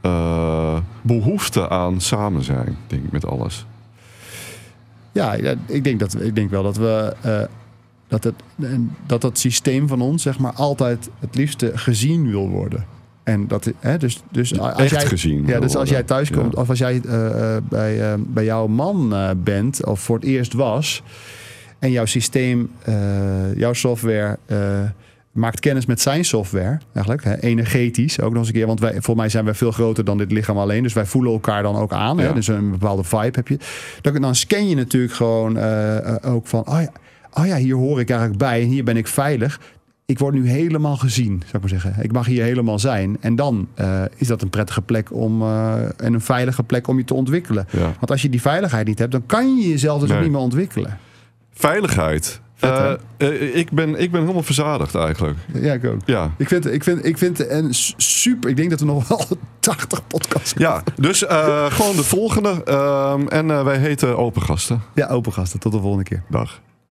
eh, behoefte aan samen zijn, denk ik, met alles. Ja, ik, denk dat, ik denk wel dat we. eh, dat, het, dat dat systeem van ons, zeg maar, altijd het liefste gezien wil worden. En dat, hè, dus, dus als Echt jij, gezien Ja, dus als jij thuis komt, Ja. of als jij bij, bij jouw man bent, of voor het eerst was, en jouw systeem, jouw software, maakt kennis met zijn software, eigenlijk, hè, energetisch ook nog eens een keer, want wij, voor mij zijn wij veel groter dan dit lichaam alleen, dus wij voelen elkaar dan ook aan, hè, Ja. dus een bepaalde vibe heb je. Dan, dan scan je natuurlijk gewoon eh, eh, ook van, oh ja, oh ja, hier hoor ik eigenlijk bij en hier ben ik veilig. Ik word nu helemaal gezien, zou ik maar zeggen. Ik mag hier helemaal zijn. En dan eh, is dat een prettige plek om en een veilige plek om je te ontwikkelen. Ja. Want als je die veiligheid niet hebt, dan kan je jezelf dus Nee. ook niet meer ontwikkelen. Veiligheid. Eh, eh, ik, ben, ik ben helemaal verzadigd eigenlijk. Ja, ik ook. Ja. Ik vind, ik vind, ik vind een s- super. Ik denk dat we nog wel [LAUGHS] 80 podcasts Ja, dus eh, gewoon de volgende. Ehm, en wij heten Open Gasten. Ja, open gasten. Tot de volgende keer. Dag.